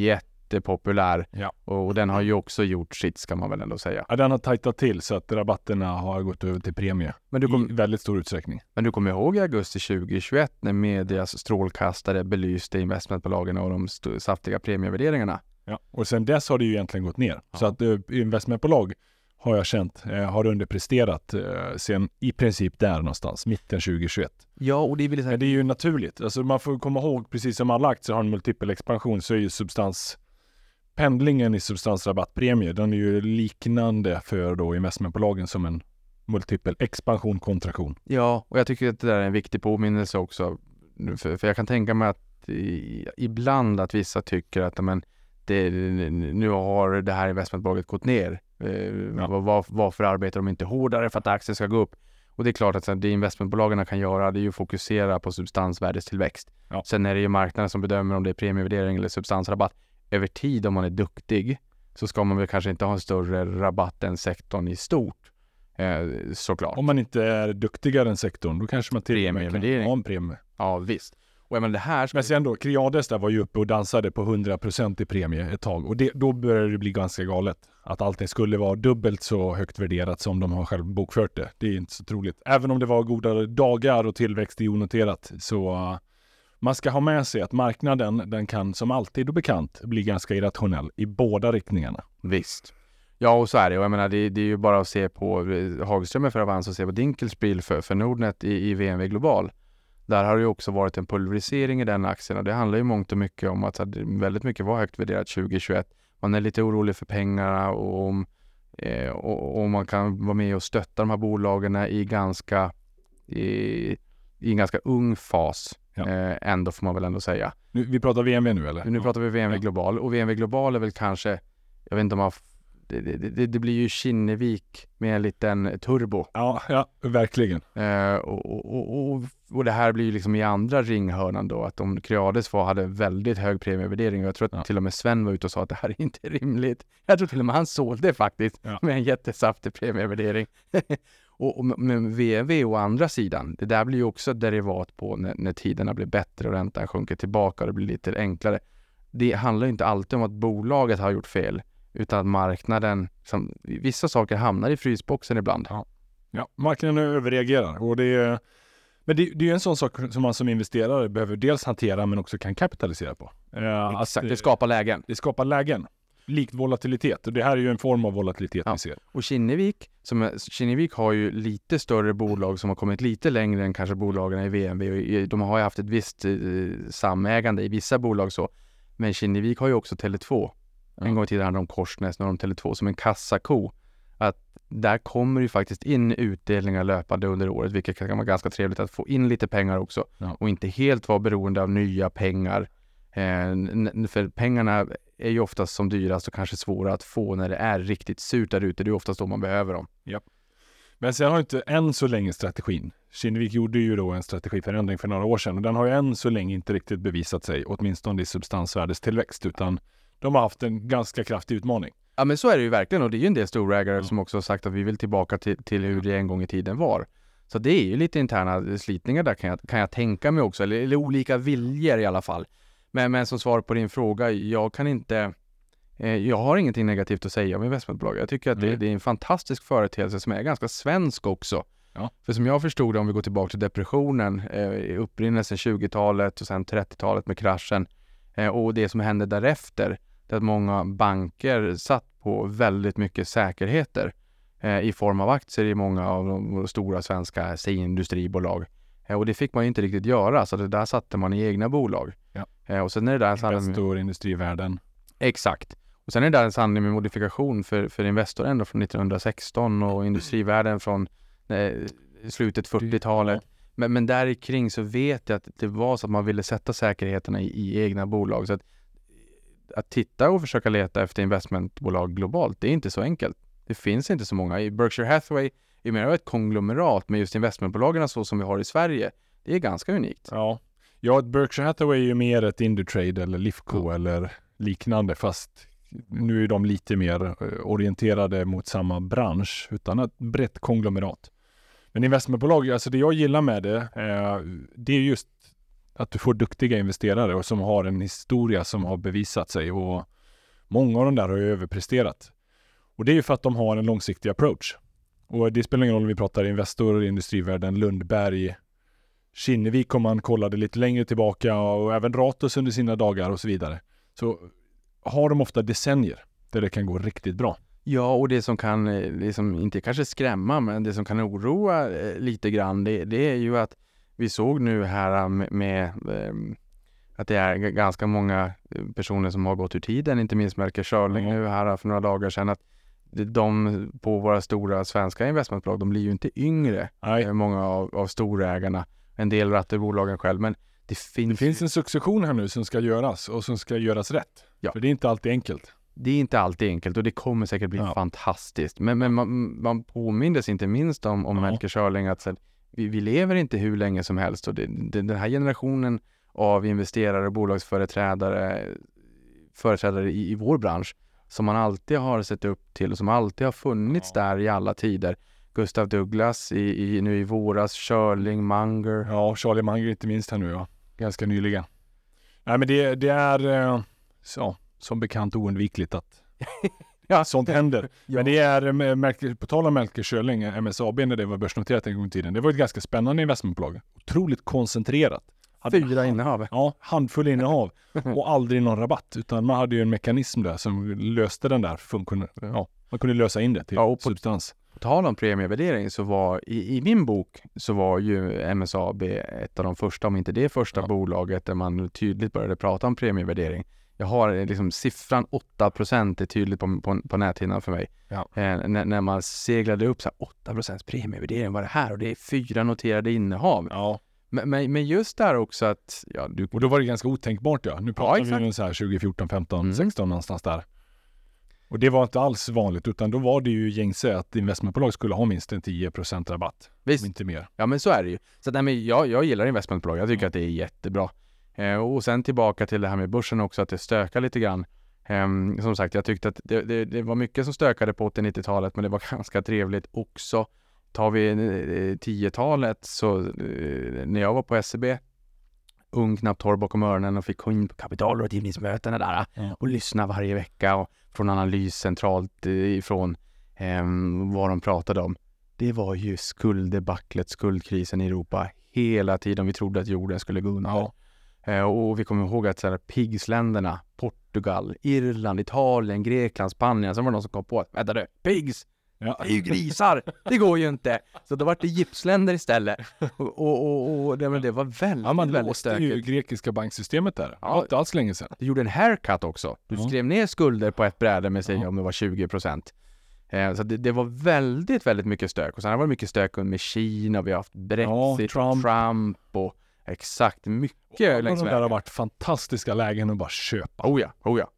Jättepopulär. Ja. Och, och den har ju också gjort sitt ska man väl ändå säga. Ja, den har tajtat till så att rabatterna har gått över till premie Men du, kom, i väldigt stor utsträckning. men du kommer ihåg i augusti 2021 när medias strålkastare belyste investmentbolagen och de saftiga premievärderingarna? Ja. Och sen dess har det ju egentligen gått ner. Ja. Så att eh, investmentbolag har jag känt eh, har underpresterat eh, sen i princip där någonstans, mitten 2021. Ja, och det vill säga Men det är ju naturligt. Alltså man får komma ihåg, precis som alla aktier har en multipel expansion så är ju substans pendlingen i substansrabattpremie, den är ju liknande för då investmentbolagen som en multipel expansion kontraktion. Ja, och jag tycker att det där är en viktig påminnelse också. För, för jag kan tänka mig att i, ibland att vissa tycker att men, det, nu har det här investmentbolaget gått ner. Eh, Ja. var, var, varför arbetar de inte hårdare för att aktien ska gå upp? Och det är klart att det investmentbolagen kan göra det är ju att fokusera på substansvärdestillväxt. Ja. Sen är det ju marknaden som bedömer om det är premievärdering eller substansrabatt. Över tid om man är duktig så ska man väl kanske inte ha en större rabatt än sektorn i stort. Eh, såklart. Om man inte är duktigare än sektorn, då kanske man till och med kan ha en premie. Ja, visst. Och jag menar det här Men sen då, Creades där var ju uppe och dansade på 100% i premie ett tag och det, då började det bli ganska galet. Att allting skulle vara dubbelt så högt värderat som de har själv bokfört det. Det är inte så troligt. Även om det var goda dagar och tillväxt i onoterat så man ska ha med sig att marknaden, den kan som alltid och bekant bli ganska irrationell i båda riktningarna. Visst. Ja, och så är det. Och jag menar, det, det är ju bara att se på eh, Hagström för Avanza och se på Dinkelspiel för, för Nordnet i, i VNV Global. Där har det ju också varit en pulverisering i den aktien och det handlar ju mångt och mycket om att så väldigt mycket var högt värderat 2021. Man är lite orolig för pengarna och om, eh, och, och om man kan vara med och stötta de här bolagen i ganska i, i en ganska ung fas. Ja. Eh, ändå får man väl ändå säga. Nu, vi pratar VNV nu eller? Nu pratar vi VNV Ja. Global och VNV Global är väl kanske, jag vet inte om man, det, det, det, blir ju Kinnevik med en liten turbo. Ja, ja, verkligen. Eh, och, och, och, och, och det här blir ju liksom i andra ringhörnan då, att om Creades var, hade väldigt hög premievärdering och jag tror att Ja. till och med Sven var ute och sa att det här är inte rimligt. Jag tror till och med han sålde faktiskt Ja. med en jättesaftig premievärdering. och, och men VNV å andra sidan, det där blir ju också ett derivat på när, när tiderna blir bättre och räntan sjunker tillbaka och det blir lite enklare. Det handlar inte alltid om att bolaget har gjort fel, utan att marknaden, som, vissa saker hamnar i frysboxen ibland. Ja, marknaden överreagerar och det är men det, det är ju en sån sak som man som investerare behöver dels hantera men också kan kapitalisera på. Eh, att, Exakt, eh, det skapar lägen. det skapar lägen. Likt volatilitet och det här är ju en form av volatilitet Ja. vi ser. Och Kinnevik, som Kinnevik har ju lite större bolag som har kommit lite längre än kanske bolagen i VNV. De har ju haft ett visst eh, samägande i vissa bolag så. Men Kinnevik har ju också Tele2. Ja. En gång i tiden hade de Korsnäs, nu har de Tele2 som en kassako. Att där kommer ju faktiskt in utdelningar löpande under året, vilket kan vara ganska trevligt att få in lite pengar också. Ja. Och inte helt vara beroende av nya pengar Eh, för pengarna är ju oftast som dyrast och kanske svåra att få när det är riktigt surt där ute. Det är oftast då man behöver dem. Men sen har inte än så länge strategin. Kinnevik gjorde ju då en strategiförändring för några år sedan och den har ju än så länge inte riktigt bevisat sig, åtminstone i substansvärdestillväxt, utan de har haft en ganska kraftig utmaning. Ja men så är det ju verkligen och det är ju en del storägare Ja. som också har sagt att vi vill tillbaka till, till hur det en gång i tiden var. Så det är ju lite interna slitningar där kan jag, kan jag tänka mig också, eller, eller olika viljor i alla fall. Men, men som svar på din fråga, jag kan inte eh, jag har ingenting negativt att säga om investmentbolag. Jag tycker att det, det är en fantastisk företeelse som är ganska svensk också. Ja. För som jag förstod det, om vi går tillbaka till depressionen, eh, upprinnelsen 20-talet och sen 30-talet med kraschen eh, och det som hände därefter, det att många banker satt på väldigt mycket säkerheter eh, i form av aktier i många av de stora svenska säg industribolag. Eh, och det fick man ju inte riktigt göra, så det där satte man i egna bolag. Eh, och sen är det där en med, Investor, industrivärden. Exakt. Och sen är det där en sanning med modifikation för, för Investor ändå från 1916 och industrivärlden från eh, slutet 40-talet. Men, men där kring så vet jag att det var så att man ville sätta säkerheterna i, i egna bolag. Så att, att titta och försöka leta efter investmentbolag globalt, det är inte så enkelt. Det finns inte så många. I Berkshire Hathaway är mer av ett konglomerat, men just investmentbolagen så som vi har i Sverige, det är ganska unikt. Ja. Ja, ett Berkshire Hathaway är ju mer ett Indutrade eller Lifco Ja. eller liknande, fast nu är de lite mer eh, orienterade mot samma bransch, utan ett brett konglomerat. Men investmentbolag, alltså det jag gillar med det, eh, det är just att du får duktiga investerare och som har en historia som har bevisat sig och många av de där har ju överpresterat. Och det är ju för att de har en långsiktig approach. Och det spelar ingen roll om vi pratar Investor, Industrivärden, Lundberg, Kinnevik om man kollade lite längre tillbaka och även Ratos under sina dagar och så vidare. Så har de ofta decennier där det kan gå riktigt bra. Ja, och det som kan, eh, liksom, inte kanske skrämma, men det som kan oroa eh, lite grann, det, det är ju att vi såg nu här eh, med, med att det är ganska många personer som har gått ur tiden, inte minst Melker Schörling Ja. nu här för några dagar sedan, att de- på våra stora svenska investmentbolag, de blir ju inte yngre, Nej, många av, av storägarna. En del rattar bolagen själv, men det det finns, finns en succession här nu som ska göras och som ska göras rätt. Ja. För det är inte alltid enkelt. det är inte alltid enkelt och det kommer säkert bli Ja. fantastiskt. Men, men man, man påmindes inte minst om, om Ja. Melker Schörling att så, vi, vi lever inte hur länge som helst och det, det, den här generationen av investerare bolagsföreträdare företrädare i, i vår bransch som man alltid har sett upp till och som alltid har funnits Ja. där i alla tider. Gustav Douglas i, i, nu i våras, Schörling, Munger. Ja, Charlie Munger inte minst här nu ja. Ganska nyligen. Nej men det, det är eh, så, som bekant oundvikligt att Ja. sånt händer. Ja. Men det är, eh, Melker, på tal om Melker Schörling, eh, MSAB när det var börsnoterat en gång i tiden. Det var ett ganska spännande investmentbolag. Otroligt koncentrerat. Hade- Fyra innehav. Ja, handfull innehav och aldrig någon rabatt. Utan man hade ju en mekanism där som löste den där funktionen. Ja, man kunde lösa in det till Ja, och på- substans. Tal om premievärdering så var i, i min bok så var ju MSAB ett av de första, om inte det första Ja. bolaget där man tydligt började prata om premievärdering. Jag har eh, liksom siffran 8 är tydligt på, på, på näthinnan för mig. Ja. Eh, när, när man seglade upp så här 8 premievärdering, vad är det här? Och det är fyra noterade innehav. Ja, Men, men, men just där också att, ja du, och då var det ganska otänkbart ja. Nu pratar vi om så här 2014, 15, Mm. 16 någonstans där. Och det var inte alls vanligt utan då var det ju gängse att investmentbolag skulle ha minst en 10% rabatt. visst, inte mer. Ja men så är det ju. Så att, nej, men jag, jag gillar investmentbolag, jag tycker Ja. att det är jättebra. Eh, och sen tillbaka till det här med börsen också, att det stökar lite grann. Ehm, som sagt, jag tyckte att det, det, det var mycket som stökade på 80-90-talet, men det var ganska trevligt också. Tar vi eh, 10-talet så eh, när jag var på SEB, ung, knappt torr bakom öronen och fick gå in på kapitalrådgivningsmötena där Ja. och lyssna varje vecka och från analys centralt eh, ifrån ehm, vad de pratade om. Det var ju skulddebaclet, skuldkrisen i Europa hela tiden. Vi trodde att jorden skulle gå under. Ja. Eh, och vi kommer ihåg att så här, PIGS-länderna, Portugal, Irland, Italien, Grekland, Spanien, sen var det någon som kom på att vänta du, PIGS, Ja. det är ju grisar, det går ju inte. Så då var det gipsländer istället. Och, och, och, och det, men det var väldigt, Ja, man väldigt låste ju stökigt. grekiska banksystemet där. Ja. inte alls länge sedan. Du gjorde en haircut också. Du Ja. skrev ner skulder på ett bräde med sig Ja. om det var 20 procent. Eh, så det, det var väldigt, väldigt mycket stök. Och sen har det varit mycket stök med Kina, vi har haft Brexit, Trump. Trump och Exakt, mycket Alla längs de där har vägen. varit fantastiska lägen att bara köpa. Oh ja, oh ja.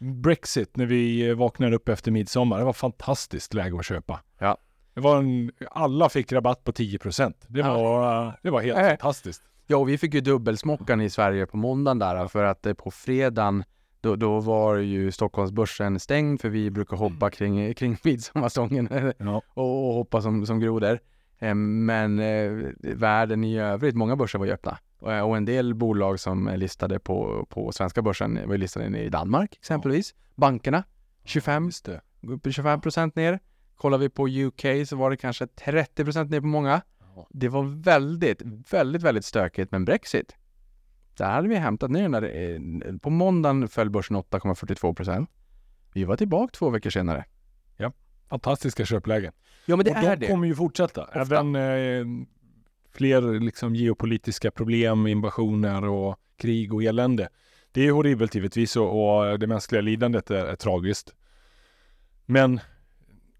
Brexit, när vi vaknade upp efter midsommar, det var fantastiskt läge att köpa. Ja. Det var en, alla fick rabatt på 10%. Det Ja. var, det var helt Äh. fantastiskt. Ja, och vi fick ju dubbelsmockan i Sverige på måndagen där för att eh, på fredagen då, då var ju Stockholmsbörsen stängd för vi brukar hoppa kring, kring midsommarstången Ja. och, och hoppa som, som grodor. Eh, Men eh, världen i övrigt, många börser var ju öppna. Och, och en del bolag som är listade på, på svenska börsen var listade i Danmark exempelvis. Bankerna, 25, Just det. upp i 25 procent ner. Kollar vi på UK så var det kanske 30 procent ner på många. Det var väldigt, väldigt, väldigt stökigt med Brexit. Där hade vi hämtat ner den där. eh, På måndagen föll börsen 8,42 procent. Vi var tillbaka två veckor senare. Fantastiska köplägen. Ja, men det och är de det. kommer ju fortsätta. Även eh, fler liksom, geopolitiska problem, invasioner och krig och elände. Det är horribelt givetvis och, och det mänskliga lidandet är, är tragiskt. Men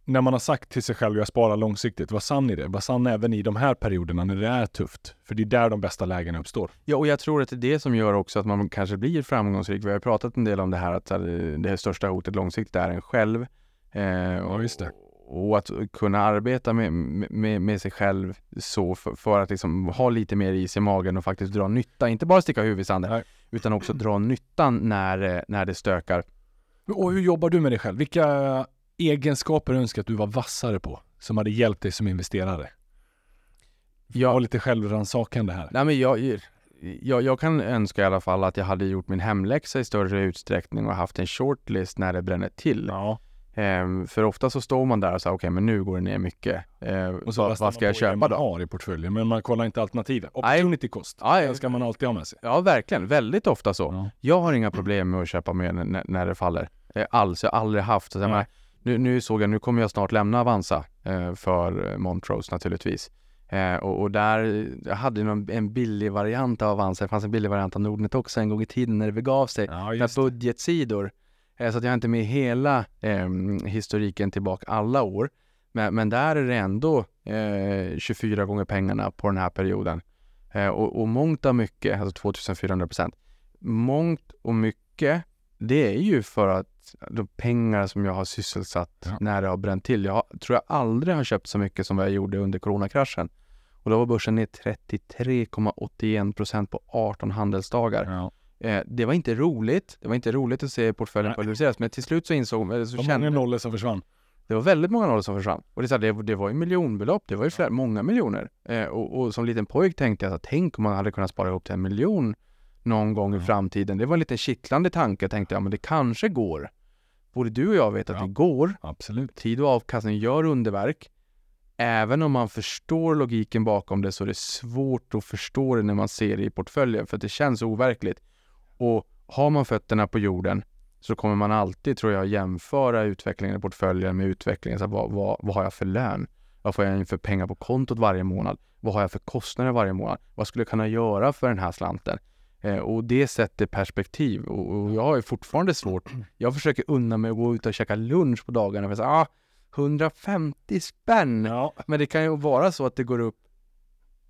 när man har sagt till sig själv jag sparar långsiktigt, var sann i det. Var sann även i de här perioderna när det är tufft. För det är där de bästa lägena uppstår. Ja, och jag tror att det är det som gör också att man kanske blir framgångsrik. Vi har pratat en del om det här att eh, det största hotet långsiktigt är en själv. Eh, Ja, just det. Och att kunna arbeta med, med, med sig själv så för, för att liksom ha lite mer is i magen och faktiskt dra nytta. Inte bara sticka huvudet i sanden, Nej. utan också dra nyttan när, när det stökar. Och hur jobbar du med dig själv? Vilka egenskaper önskar att du var vassare på? Som hade hjälpt dig som investerare? Ja. Var lite självrannsakande här. Nej, men jag, jag, jag kan önska i alla fall att jag hade gjort min hemläxa i större utsträckning och haft en shortlist när det bränner till. Ja. Ehm, för ofta så står man där och säger okej, men nu går det ner mycket. Ehm, Och så vad, ska man jag köpa man då? har i portföljen, men man kollar inte alternativen. Opportunity cost, den ska man alltid ha med sig. Ja, verkligen. Väldigt ofta så. Ja. Jag har inga problem med att köpa mer när, när det faller. Eh, alls. Jag har aldrig haft. Så menar, nu, nu såg jag, nu kommer jag snart lämna Avanza eh, för Montrose naturligtvis. Eh, och, och där, jag hade någon, en billig variant av Avanza. Det fanns en billig variant av Nordnet också en gång i tiden när det begav sig. Ja, det. budgetsidor. Eh, så att jag har inte med hela eh, historiken tillbaka alla år. Men, men där är det ändå eh, 24 gånger pengarna på den här perioden. Eh, och, och mångt av mycket, alltså 2400 procent. Mångt och mycket, det är ju för att de pengar som jag har sysselsatt Ja. när det har bränt till. Jag har, tror jag aldrig har köpt så mycket som jag gjorde under coronakraschen. Och då var börsen ner 33,81 procent på 18 handelsdagar. Ja. Eh, det var inte roligt. Det var inte roligt att se portföljen Nej. pulveriseras, men till slut så insåg eller så kände många nollor som försvann. det var väldigt många nollor som försvann. Och det, så här, det, det var ju miljonbelopp, det var ju flera, många miljoner. Eh, och, och som liten pojk tänkte jag att tänk om man hade kunnat spara ihop till en miljon någon gång i Ja. framtiden. Det var en lite kittlande tanke, tänkte jag, men det kanske går. Både du och jag vet att Ja. det går. Absolut. Tid och avkastning gör underverk. Även om man förstår logiken bakom det så är det svårt att förstå det när man ser det i portföljen för att det känns overkligt. Och har man fötterna på jorden så kommer man alltid, tror jag, jämföra utvecklingen i portföljen med utvecklingen. Så här, vad, vad, vad har jag för lön? Vad får jag in för pengar på kontot varje månad? Vad har jag för kostnader varje månad? Vad skulle jag kunna göra för den här slanten? Eh, och det sätter perspektiv. Och, och jag har fortfarande svårt. Jag försöker unna mig att gå ut och käka lunch på dagarna. För säga, ah, 150 spänn! Ja. Men det kan ju vara så att det går upp.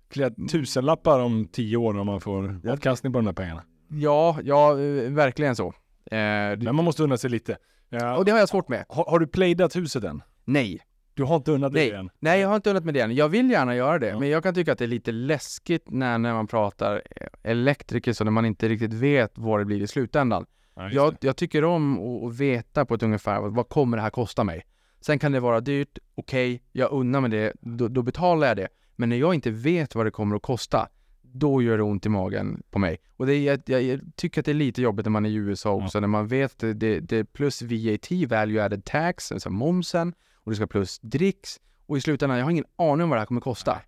Flera tusenlappar om tio år om man får avkastning på de där pengarna. Ja, ja, eh, verkligen så. Eh, det, Men man måste unna sig lite. Ja. och det har jag svårt med. Har, har du playdat huset än? Nej. Du har inte unnat dig Nej. än? Nej, jag har inte unnat mig det än. Jag vill gärna göra det, Ja. men jag kan tycka att det är lite läskigt när, när man pratar elektriker så när man inte riktigt vet vad det blir i slutändan. Ja, Jag, det. jag tycker om att, veta på ett ungefär vad, kommer det här kosta mig. Sen kan det vara dyrt, okej, jag unnar mig det, då, då betalar jag det. Men när jag inte vet vad det kommer att kosta, då gör det ont i magen på mig. Och det är, jag, jag, tycker att det är lite jobbigt när man är i USA också, när man vet det, det, det plus VAT, value added tax, alltså momsen, och det ska plus dricks. Och i slutändan, jag har ingen aning om vad det här kommer kosta.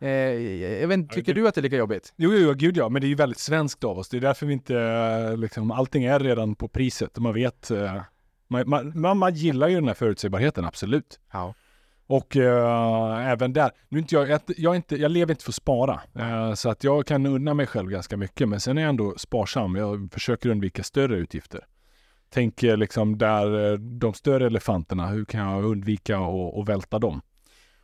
Eh, jag vet, tycker du att det är lika jobbigt? Jo, jo, gud ja, men det är ju väldigt svenskt av oss. Det är därför vi inte, liksom, allting är redan på priset man vet, eh, man, man, man, man gillar ju den här förutsägbarheten, absolut. Ja. Och eh, även där, nu inte jag, jag, inte, jag lever inte för att spara, eh, så att jag kan unna mig själv ganska mycket, men sen är jag ändå sparsam. Jag försöker undvika större utgifter. Tänker liksom där eh, de större elefanterna, hur kan jag undvika att välta dem?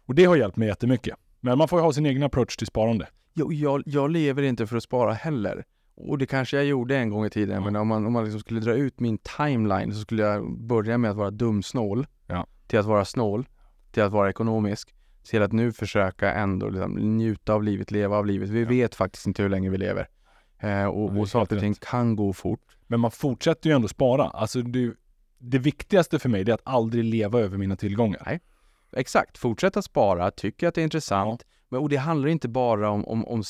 Och det har hjälpt mig jättemycket. Men man får ju ha sin egen approach till sparande. jag, jag, jag lever inte för att spara heller. Och det kanske jag gjorde en gång i tiden, Ja. men om man, om man liksom skulle dra ut min timeline så skulle jag börja med att vara dumsnål, Ja. till att vara snål, till att vara ekonomisk, till att nu försöka ändå liksom njuta av livet, leva av livet. Vi Ja. vet faktiskt inte hur länge vi lever. Eh, Nej, och, och saker och ting kan gå fort. Men man fortsätter ju ändå spara. Alltså det, det viktigaste för mig är att aldrig leva över mina tillgångar. Exakt, fortsätta spara, tycker att det är intressant. Men, och det handlar inte bara om, om, om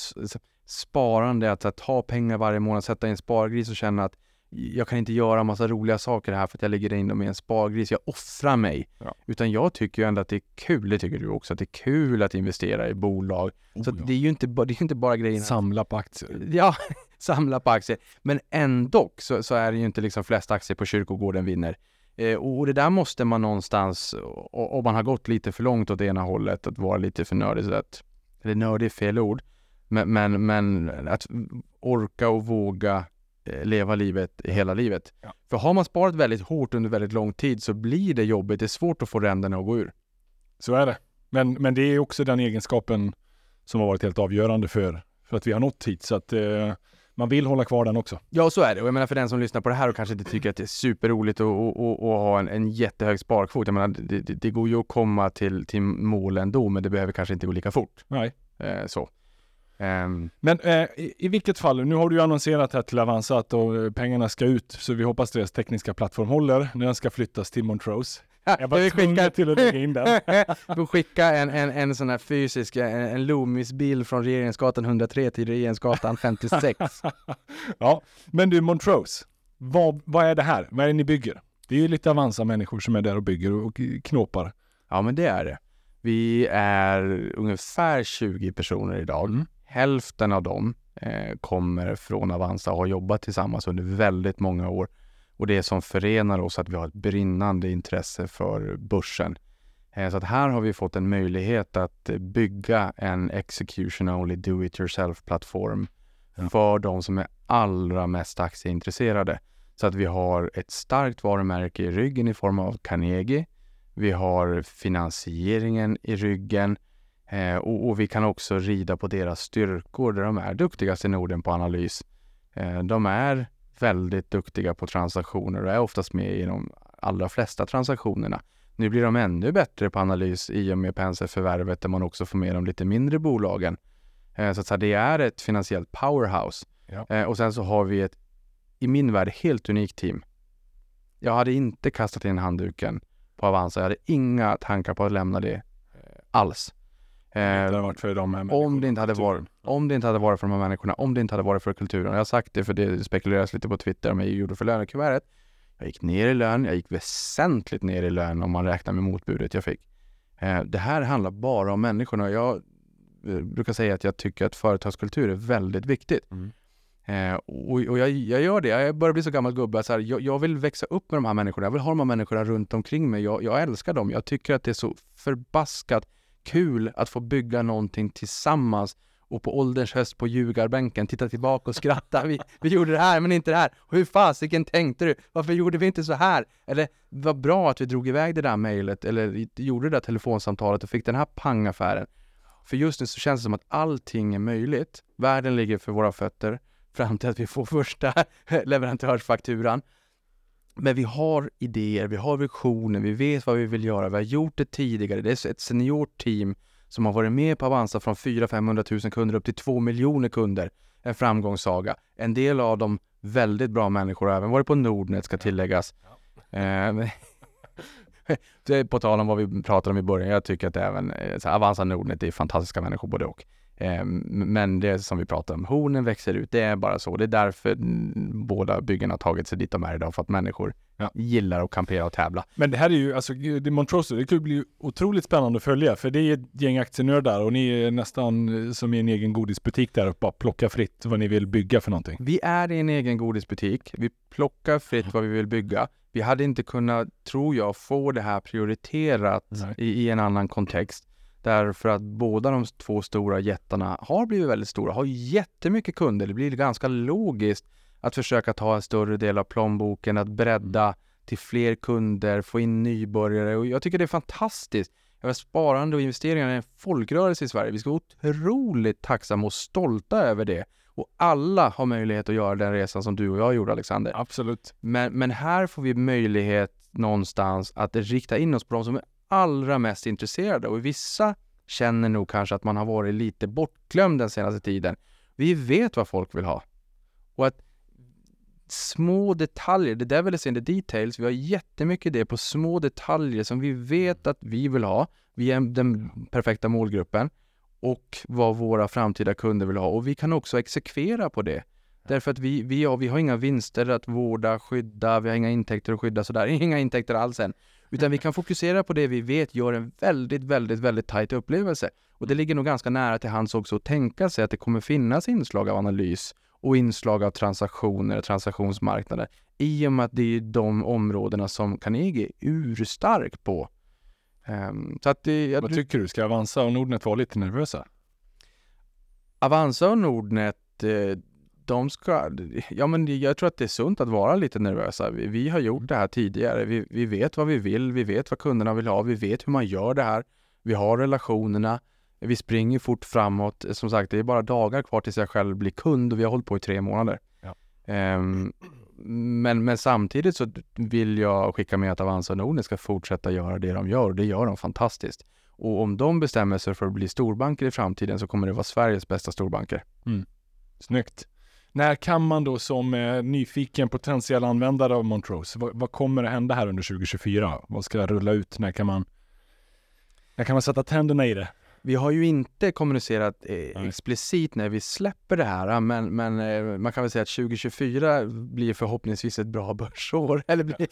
sparande, att, att ta pengar varje månad, sätta i en spargris och känna att jag kan inte göra massa roliga saker här för att jag lägger in dem i en spargris. Jag offrar mig. Ja. Utan jag tycker ju ändå att det är kul, det tycker du också, att det är kul att investera i bolag. så Oh, att det är ju inte, det är ju inte bara grejen att Samla på aktier. Ja, samla på aktier. Men ändå så, så är det ju inte liksom flest aktier på kyrkogården vinner. Eh, och det där måste man någonstans, om man har gått lite för långt åt ena hållet, att vara lite för nördig, så att, eller nördig är fel ord, men, men, men att orka och våga leva livet hela livet. Ja. För har man sparat väldigt hårt under väldigt lång tid så blir det jobbigt. Det är svårt att få ränderna att gå ur. Så är det. Men, men det är också den egenskapen som har varit helt avgörande för, för att vi har nått hit. Så att eh, man vill hålla kvar den också. Ja, så är det. Och jag menar för den som lyssnar på det här och kanske inte tycker att det är superroligt att, att, att, att ha en, en jättehög sparkvot. Jag menar, det, det, det går ju att komma till, till mål ändå, men det behöver kanske inte gå lika fort. Nej. Eh, så. Ehm, Men eh, i, i vilket fall, nu har du ju annonserat här till Avanza att då, eh, pengarna ska ut, så vi hoppas deras tekniska plattform håller när den ska flyttas till Montrose. Jag var skickar, till att lägga in den. vi skickar en, en, en sån här fysisk, en, en Loomis-bil från Regeringsgatan 103 till Regeringsgatan 56. ja, men du Montrose, vad, vad är det här? Vad är det ni bygger? Det är ju lite Avanza-människor som är där och bygger och knåpar. Ja, men det är det. Vi är ungefär 20 personer idag. Mm. Hälften av dem eh, kommer från Avanza och har jobbat tillsammans under väldigt många år. Och det som förenar oss att vi har ett brinnande intresse för börsen. Eh, så att här har vi fått en möjlighet att bygga en execution only do it yourself-plattform Ja. för de som är allra mest aktieintresserade. Så att vi har ett starkt varumärke i ryggen i form av Carnegie. Vi har finansieringen i ryggen eh, och, och vi kan också rida på deras styrkor där de är duktigast i Norden på analys. Eh, de är väldigt duktiga på transaktioner och är oftast med i de allra flesta transaktionerna. Nu blir de ännu bättre på analys i och med Penser-förvärvet där man också får med de lite mindre bolagen. Eh, så att säga, det är ett finansiellt powerhouse. Ja. Eh, och sen så har vi ett, i min värld, helt unikt team. Jag hade inte kastat in handduken på Avanza. Jag hade inga tankar på att lämna det eh, alls. Det Eh, har varit för de här om det inte hade varit, om det inte hade varit för de här människorna, om det inte hade varit för kulturen. Jag har sagt det för det spekuleras lite på Twitter om jag gjorde för lönekuvertet. Jag gick ner i lön, jag gick väsentligt ner i lön om man räknar med motbudet jag fick. Eh, det här handlar bara om människorna. Jag eh, brukar säga att jag tycker att företagskultur är väldigt viktigt. Mm. Eh, och och jag, jag gör det. Jag börjar bli så gammal gubbe. Så här, jag, jag vill växa upp med de här människorna. Jag vill ha de här människorna runt omkring mig. Jag, jag älskar dem. Jag tycker att det är så förbaskat kul att få bygga någonting tillsammans och på ålderns höst på ljugarbänken titta tillbaka och skratta. Vi, vi gjorde det här men inte det här. Och hur fasiken tänkte du? Varför gjorde vi inte så här? Eller vad bra att vi drog iväg det där mejlet eller gjorde det där telefonsamtalet och fick den här pangaffären. För just nu så känns det som att allting är möjligt. Världen ligger för våra fötter fram till att vi får första leverantörsfakturan. Men vi har idéer, vi har visioner, vi vet vad vi vill göra, vi har gjort det tidigare. Det är ett seniort team som har varit med på Avanza från 400-500 000 kunder upp till 2 miljoner kunder. En framgångssaga. En del av dem väldigt bra människor även varit på Nordnet ska tilläggas. Eh, det är på tal om vad vi pratade om i början, jag tycker att även eh, Avanza Nordnet är fantastiska människor både och. Eh, Men det som vi pratar om, hornen växer ut, det är bara så. Det är därför mm, båda byggena har tagit sig dit de är idag, för att människor Ja. gillar att kampera och tävla. Men det här är ju, alltså det Montrose, det kommer bli otroligt spännande att följa, för det är ett gäng aktienördar och ni är nästan eh, som i en egen godisbutik där och bara plocka fritt vad ni vill bygga för någonting. Vi är i en egen godisbutik. Vi plockar fritt vad vi vill bygga. Vi hade inte kunnat, tror jag, få det här prioriterat i, i en annan kontext. Därför att båda de två stora jättarna har blivit väldigt stora, har jättemycket kunder. Det blir ganska logiskt att försöka ta en större del av plånboken, att bredda till fler kunder, få in nybörjare och jag tycker det är fantastiskt. Sparande och investeringar är en folkrörelse i Sverige. Vi ska vara otroligt tacksamma och stolta över det. Och alla har möjlighet att göra den resan som du och jag gjorde, Alexander. Absolut. Men, men här får vi möjlighet någonstans att rikta in oss på de som är allra mest intresserade. Och vissa känner nog kanske att man har varit lite bortglömd den senaste tiden. Vi vet vad folk vill ha. Och att små detaljer, the devil is in the details. Vi har jättemycket det på små detaljer som vi vet att vi vill ha. Vi är den perfekta målgruppen och vad våra framtida kunder vill ha. Och vi kan också exekvera på det. Därför att vi, vi, har, vi har inga vinster att vårda, skydda, vi har inga intäkter att skydda sådär, inga intäkter alls än. Utan vi kan fokusera på det vi vet gör en väldigt, väldigt, väldigt tajt upplevelse. Och det ligger nog ganska nära till hands också att tänka sig att det kommer finnas inslag av analys och inslag av transaktioner och transaktionsmarknader i och med att det är de områdena som Carnegie är urstark på. Um, så att det, Vad tycker du? Ska Avanza och Nordnet vara lite nervösa? Avanza och Nordnet, eh, de ska, ja men jag tror att det är sunt att vara lite nervösa. Vi, vi har gjort det här tidigare. Vi, vi, vet vad vi vill, vi vet vad kunderna vill ha, vi vet hur man gör det här. Vi har relationerna, vi springer fort framåt. Som sagt, det är bara dagar kvar tills jag själv blir kund och vi har hållit på i tre månader. Ja. Um, men, men samtidigt så vill jag skicka med att Avanza och Nordnet ska fortsätta göra det de gör och det gör de fantastiskt. Och om de bestämmer sig för att bli storbanker i framtiden så kommer det vara Sveriges bästa storbanker. Mm. Snyggt. När kan man då som eh, nyfiken potentiell användare av Montrose, vad, vad, kommer att hända här under 2024? Vad ska rulla ut? När kan man, när kan man sätta tänderna i det? Vi har ju inte kommunicerat eh, explicit när vi släpper det här, men, men eh, man kan väl säga att 2024 blir förhoppningsvis ett bra börsår, eller blir,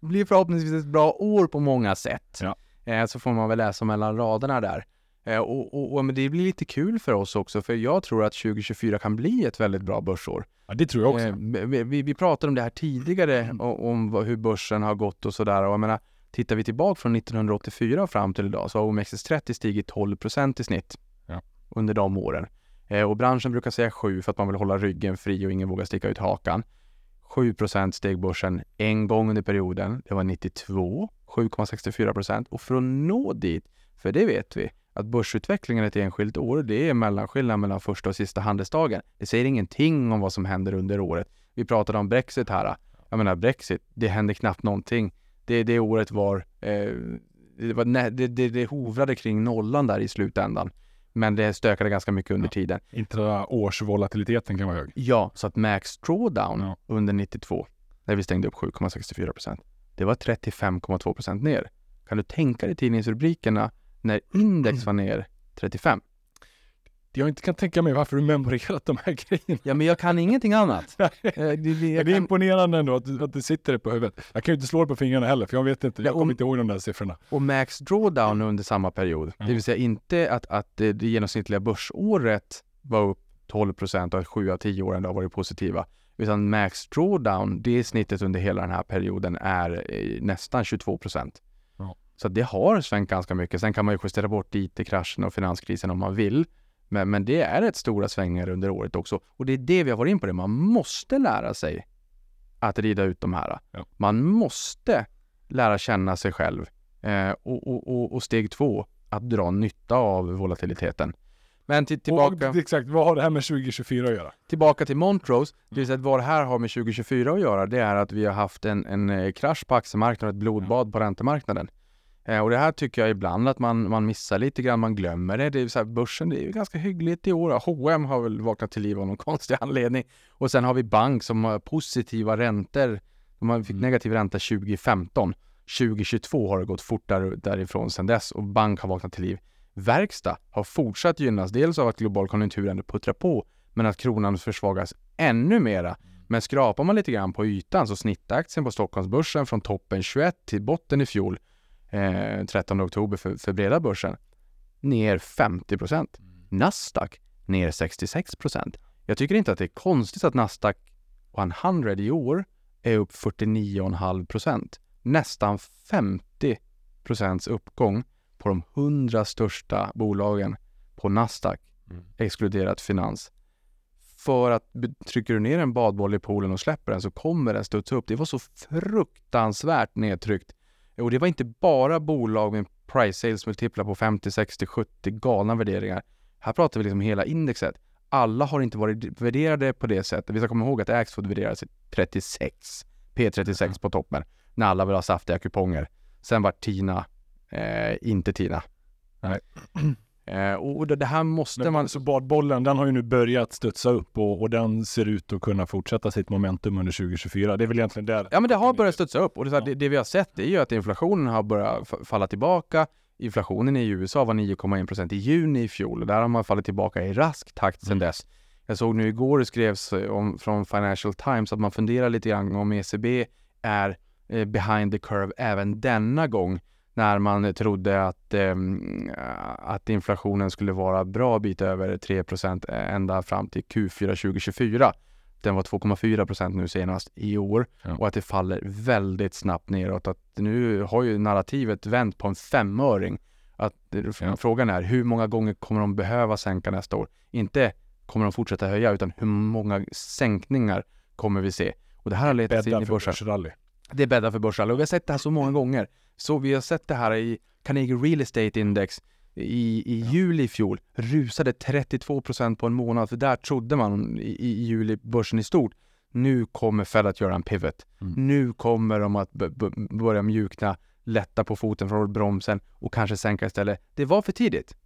blir förhoppningsvis ett bra år på många sätt. Ja. Eh, så får man väl läsa mellan raderna där. Eh, och, och, och, men det blir lite kul för oss också, för jag tror att 2024 kan bli ett väldigt bra börsår. Ja, det tror jag också. Eh, vi, vi, vi, pratade om det här tidigare, mm. om, om, hur börsen har gått och sådär. Och jag menar, tittar vi tillbaka från 1984 fram till idag så har OMXS30 stigit 12% i snitt ja. under de åren. Eh, och branschen brukar säga 7 för att man vill hålla ryggen fri och ingen vågar sticka ut hakan. 7% steg börsen en gång under perioden. Det var 92, 7,64% och för att nå dit, för det vet vi, att börsutvecklingen ett enskilt år, det är mellanskillnaden mellan första och sista handelsdagen. Det säger ingenting om vad som händer under året. Vi pratade om Brexit här. Jag menar Brexit, det händer knappt någonting. Det, det året var, eh, det, var det, det, det hovrade kring nollan där i slutändan. Men det stökade ganska mycket under ja. tiden. Intraårsvolatiliteten kan vara hög. Ja, så att max drawdown ja. under 92, när vi stängde upp 7,64 procent, det var 35,2 procent ner. Kan du tänka dig tidningsrubrikerna när index var ner 35. Jag inte kan tänka mig varför du memorerat de här grejerna. Ja, men jag kan ingenting annat. Eh, det, det, det är kan... imponerande ändå att att du sitter det på huvudet. Jag kan ju inte slå det på fingrarna heller, för jag vet inte, jag kommer inte ihåg de där siffrorna. Och max drawdown under samma period, mm. det vill säga inte att, att det, det genomsnittliga börsåret var upp 12 procent och att 7 av 10 åren har varit positiva. Utan max drawdown, det snittet under hela den här perioden är eh, nästan 22 procent. Så det har svängt ganska mycket. Sen kan man ju justera bort IT-kraschen och finanskrisen om man vill. Men, men det är rätt stora svängningar under året också. Och det är det vi har varit in på det. Man måste lära sig att rida ut de här. Ja. Man måste lära känna sig själv. Eh, och, och, och, och, steg två, att dra nytta av volatiliteten. Men till, tillbaka... Och, exakt, vad har det här med 2024 att göra? Tillbaka till Montrose, det vill säga vad det här har med 2024 att göra, det är att vi har haft en, en eh, krasch på aktiemarknaden och ett blodbad på räntemarknaden. Eh, och det här tycker jag ibland att man, man missar lite grann, man glömmer det. det är så här, börsen det är ju ganska hyggligt i år. H&M har väl vaknat till liv av någon konstig anledning. Och sen har vi bank som har positiva räntor. De fick mm. negativ ränta 2015. 2022 har det gått fort där, därifrån sedan dess och bank har vaknat till liv. Verkstad har fortsatt gynnas, dels av att global konjunktur ändå puttrar på, men att kronan försvagas ännu mera. Mm. Men skrapar man lite grann på ytan så snittaktien på Stockholmsbörsen från toppen 21 till botten i fjol eh, 13 oktober för, för breda börsen, ner 50 procent. Mm. Nasdaq ner 66 procent. Jag tycker inte att det är konstigt att Nasdaq 100 i år är upp 49,5 procent. Nästan 50 procents uppgång på de 100 största bolagen på Nasdaq, mm. exkluderat finans. För att trycker du ner en badboll i poolen och släpper den så kommer den studsa upp. Det var så fruktansvärt nedtryckt och det var inte bara bolag med price sales multiplar på 50, 60, 70 galna värderingar. Här pratar vi liksom hela indexet. Alla har inte varit värderade på det sättet. Vi ska komma ihåg att Axfood värderades i 36, P36 mm. på toppen, när alla vill ha saftiga kuponger. Sen var Tina eh, inte Tina. Nej. Eh, och det, här måste Men, man... Så badbollen, den har ju nu börjat studsa upp och, och, den ser ut att kunna fortsätta sitt momentum under 2024. Det är väl egentligen där... Ja, men det har börjat studsa upp och det, ja. det, det vi har sett är ju att inflationen har börjat falla tillbaka. Inflationen i USA var 9,1% i juni i fjol och där har man fallit tillbaka i rask takt sedan mm. dess. Jag såg nu igår det skrevs eh, om, från Financial Times att man funderar lite grann om ECB är eh, behind the curve även denna gång när man trodde att, eh, att inflationen skulle vara bra bit över 3% ända fram till Q4 2024. Den var 2,4% nu senast i år ja. och att det faller väldigt snabbt neråt. Att nu har ju narrativet vänt på en femöring. Att, ja. Frågan är hur många gånger kommer de behöva sänka nästa år? Inte kommer de fortsätta höja utan hur många sänkningar kommer vi se? Och det här har letat sig in i börsen. Det är bäddat för börsrally och vi har sett det här så många gånger. Så vi har sett det här i Carnegie Real Estate Index i, i ja. juli i fjol rusade 32% på en månad, för där trodde man i, i juli börsen i stort. Nu kommer Fed att göra en pivot. Mm. Nu kommer de att börja mjukna, lätta på foten från bromsen och kanske sänka istället. Det var för tidigt.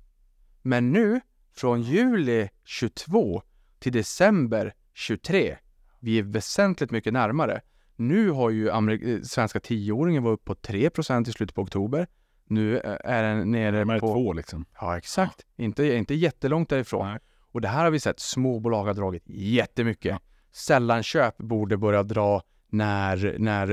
Men nu, från juli 22 till december 23, vi är väsentligt mycket närmare. Nu har ju Amerik eh, svenska tioåringen varit upp på 3% i slutet på oktober. Nu eh, är den nere på... två liksom. Ja, exakt. Ja. Inte, inte jättelångt därifrån. Nej. Och det här har vi sett. Småbolag har dragit jättemycket. Ja. Sällanköp borde börja dra när, när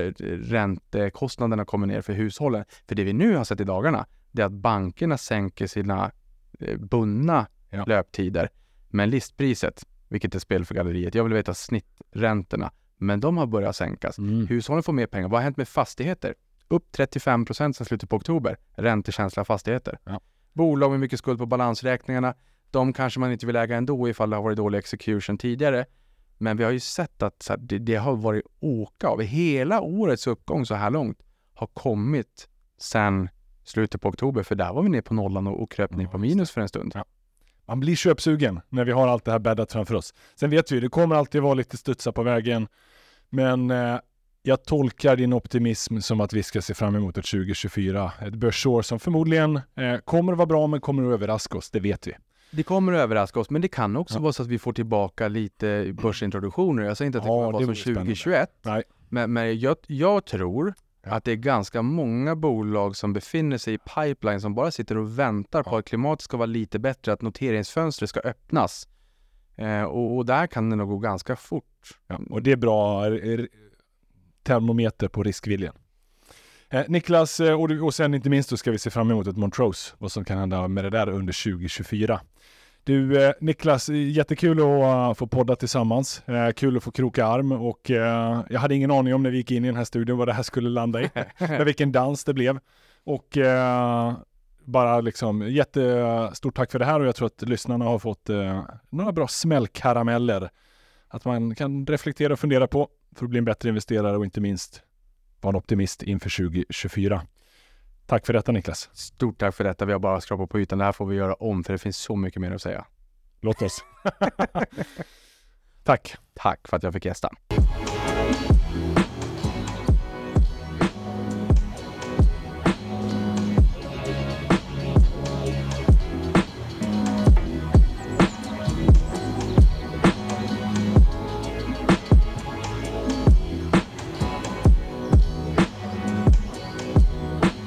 räntekostnaderna kommer ner för hushållen. För det vi nu har sett i dagarna, det är att bankerna sänker sina eh, bundna ja. löptider. Men listpriset, vilket är spel för galleriet, jag vill veta snitträntorna men de har börjat sänkas. Mm. Hushållen får mer pengar. Vad har hänt med fastigheter? Upp 35 procent sedan slutet på oktober. Räntekänsliga fastigheter. Ja. Bolag med mycket skuld på balansräkningarna. De kanske man inte vill äga ändå ifall det har varit dålig execution tidigare. Men vi har ju sett att här, det, det, har varit åka av. Hela årets uppgång så här långt har kommit sedan slutet på oktober. För där var vi ner på nollan och, och kröp ner på minus för en stund. Ja. Man blir köpsugen när vi har allt det här bäddat framför oss. Sen vet vi, det kommer alltid vara lite studsa på vägen. Men eh, jag tolkar din optimism som att vi ska se fram emot ett 2024. Ett börsår som förmodligen eh, kommer att vara bra men kommer att överraska oss, det vet vi. Det kommer att överraska oss, men det kan också ja. vara så att vi får tillbaka lite börsintroduktioner. Jag säger inte att det kommer att vara som 2021. Nej. Men, men jag, jag tror ja. Att det är ganska många bolag som befinner sig i pipeline som bara sitter och väntar på att klimatet ska vara lite bättre, att noteringsfönstret ska öppnas. Eh, och, och, där kan det nog gå ganska fort. Ja, och det är bra termometer på riskviljan. Eh, Niklas, eh, och, och sen inte minst då ska vi se fram emot ett Montrose, vad som kan hända med det där under 2024. Du eh, Niklas, jättekul att uh, få podda tillsammans. Kul att få kroka arm och jag hade ingen aning om när vi gick in i den här studion vad det här skulle landa i. vilken dans det blev. Och bara liksom jättestort tack för det här och jag tror att lyssnarna har fått eh, några bra smällkarameller. Att man kan reflektera och fundera på för att bli en bättre investerare och inte minst vara en optimist inför 2024. Tack för detta Niklas. Stort tack för detta. Vi har bara skrapat på ytan. Det här får vi göra om för det finns så mycket mer att säga. Låt oss. tack. Tack för att jag fick gästa.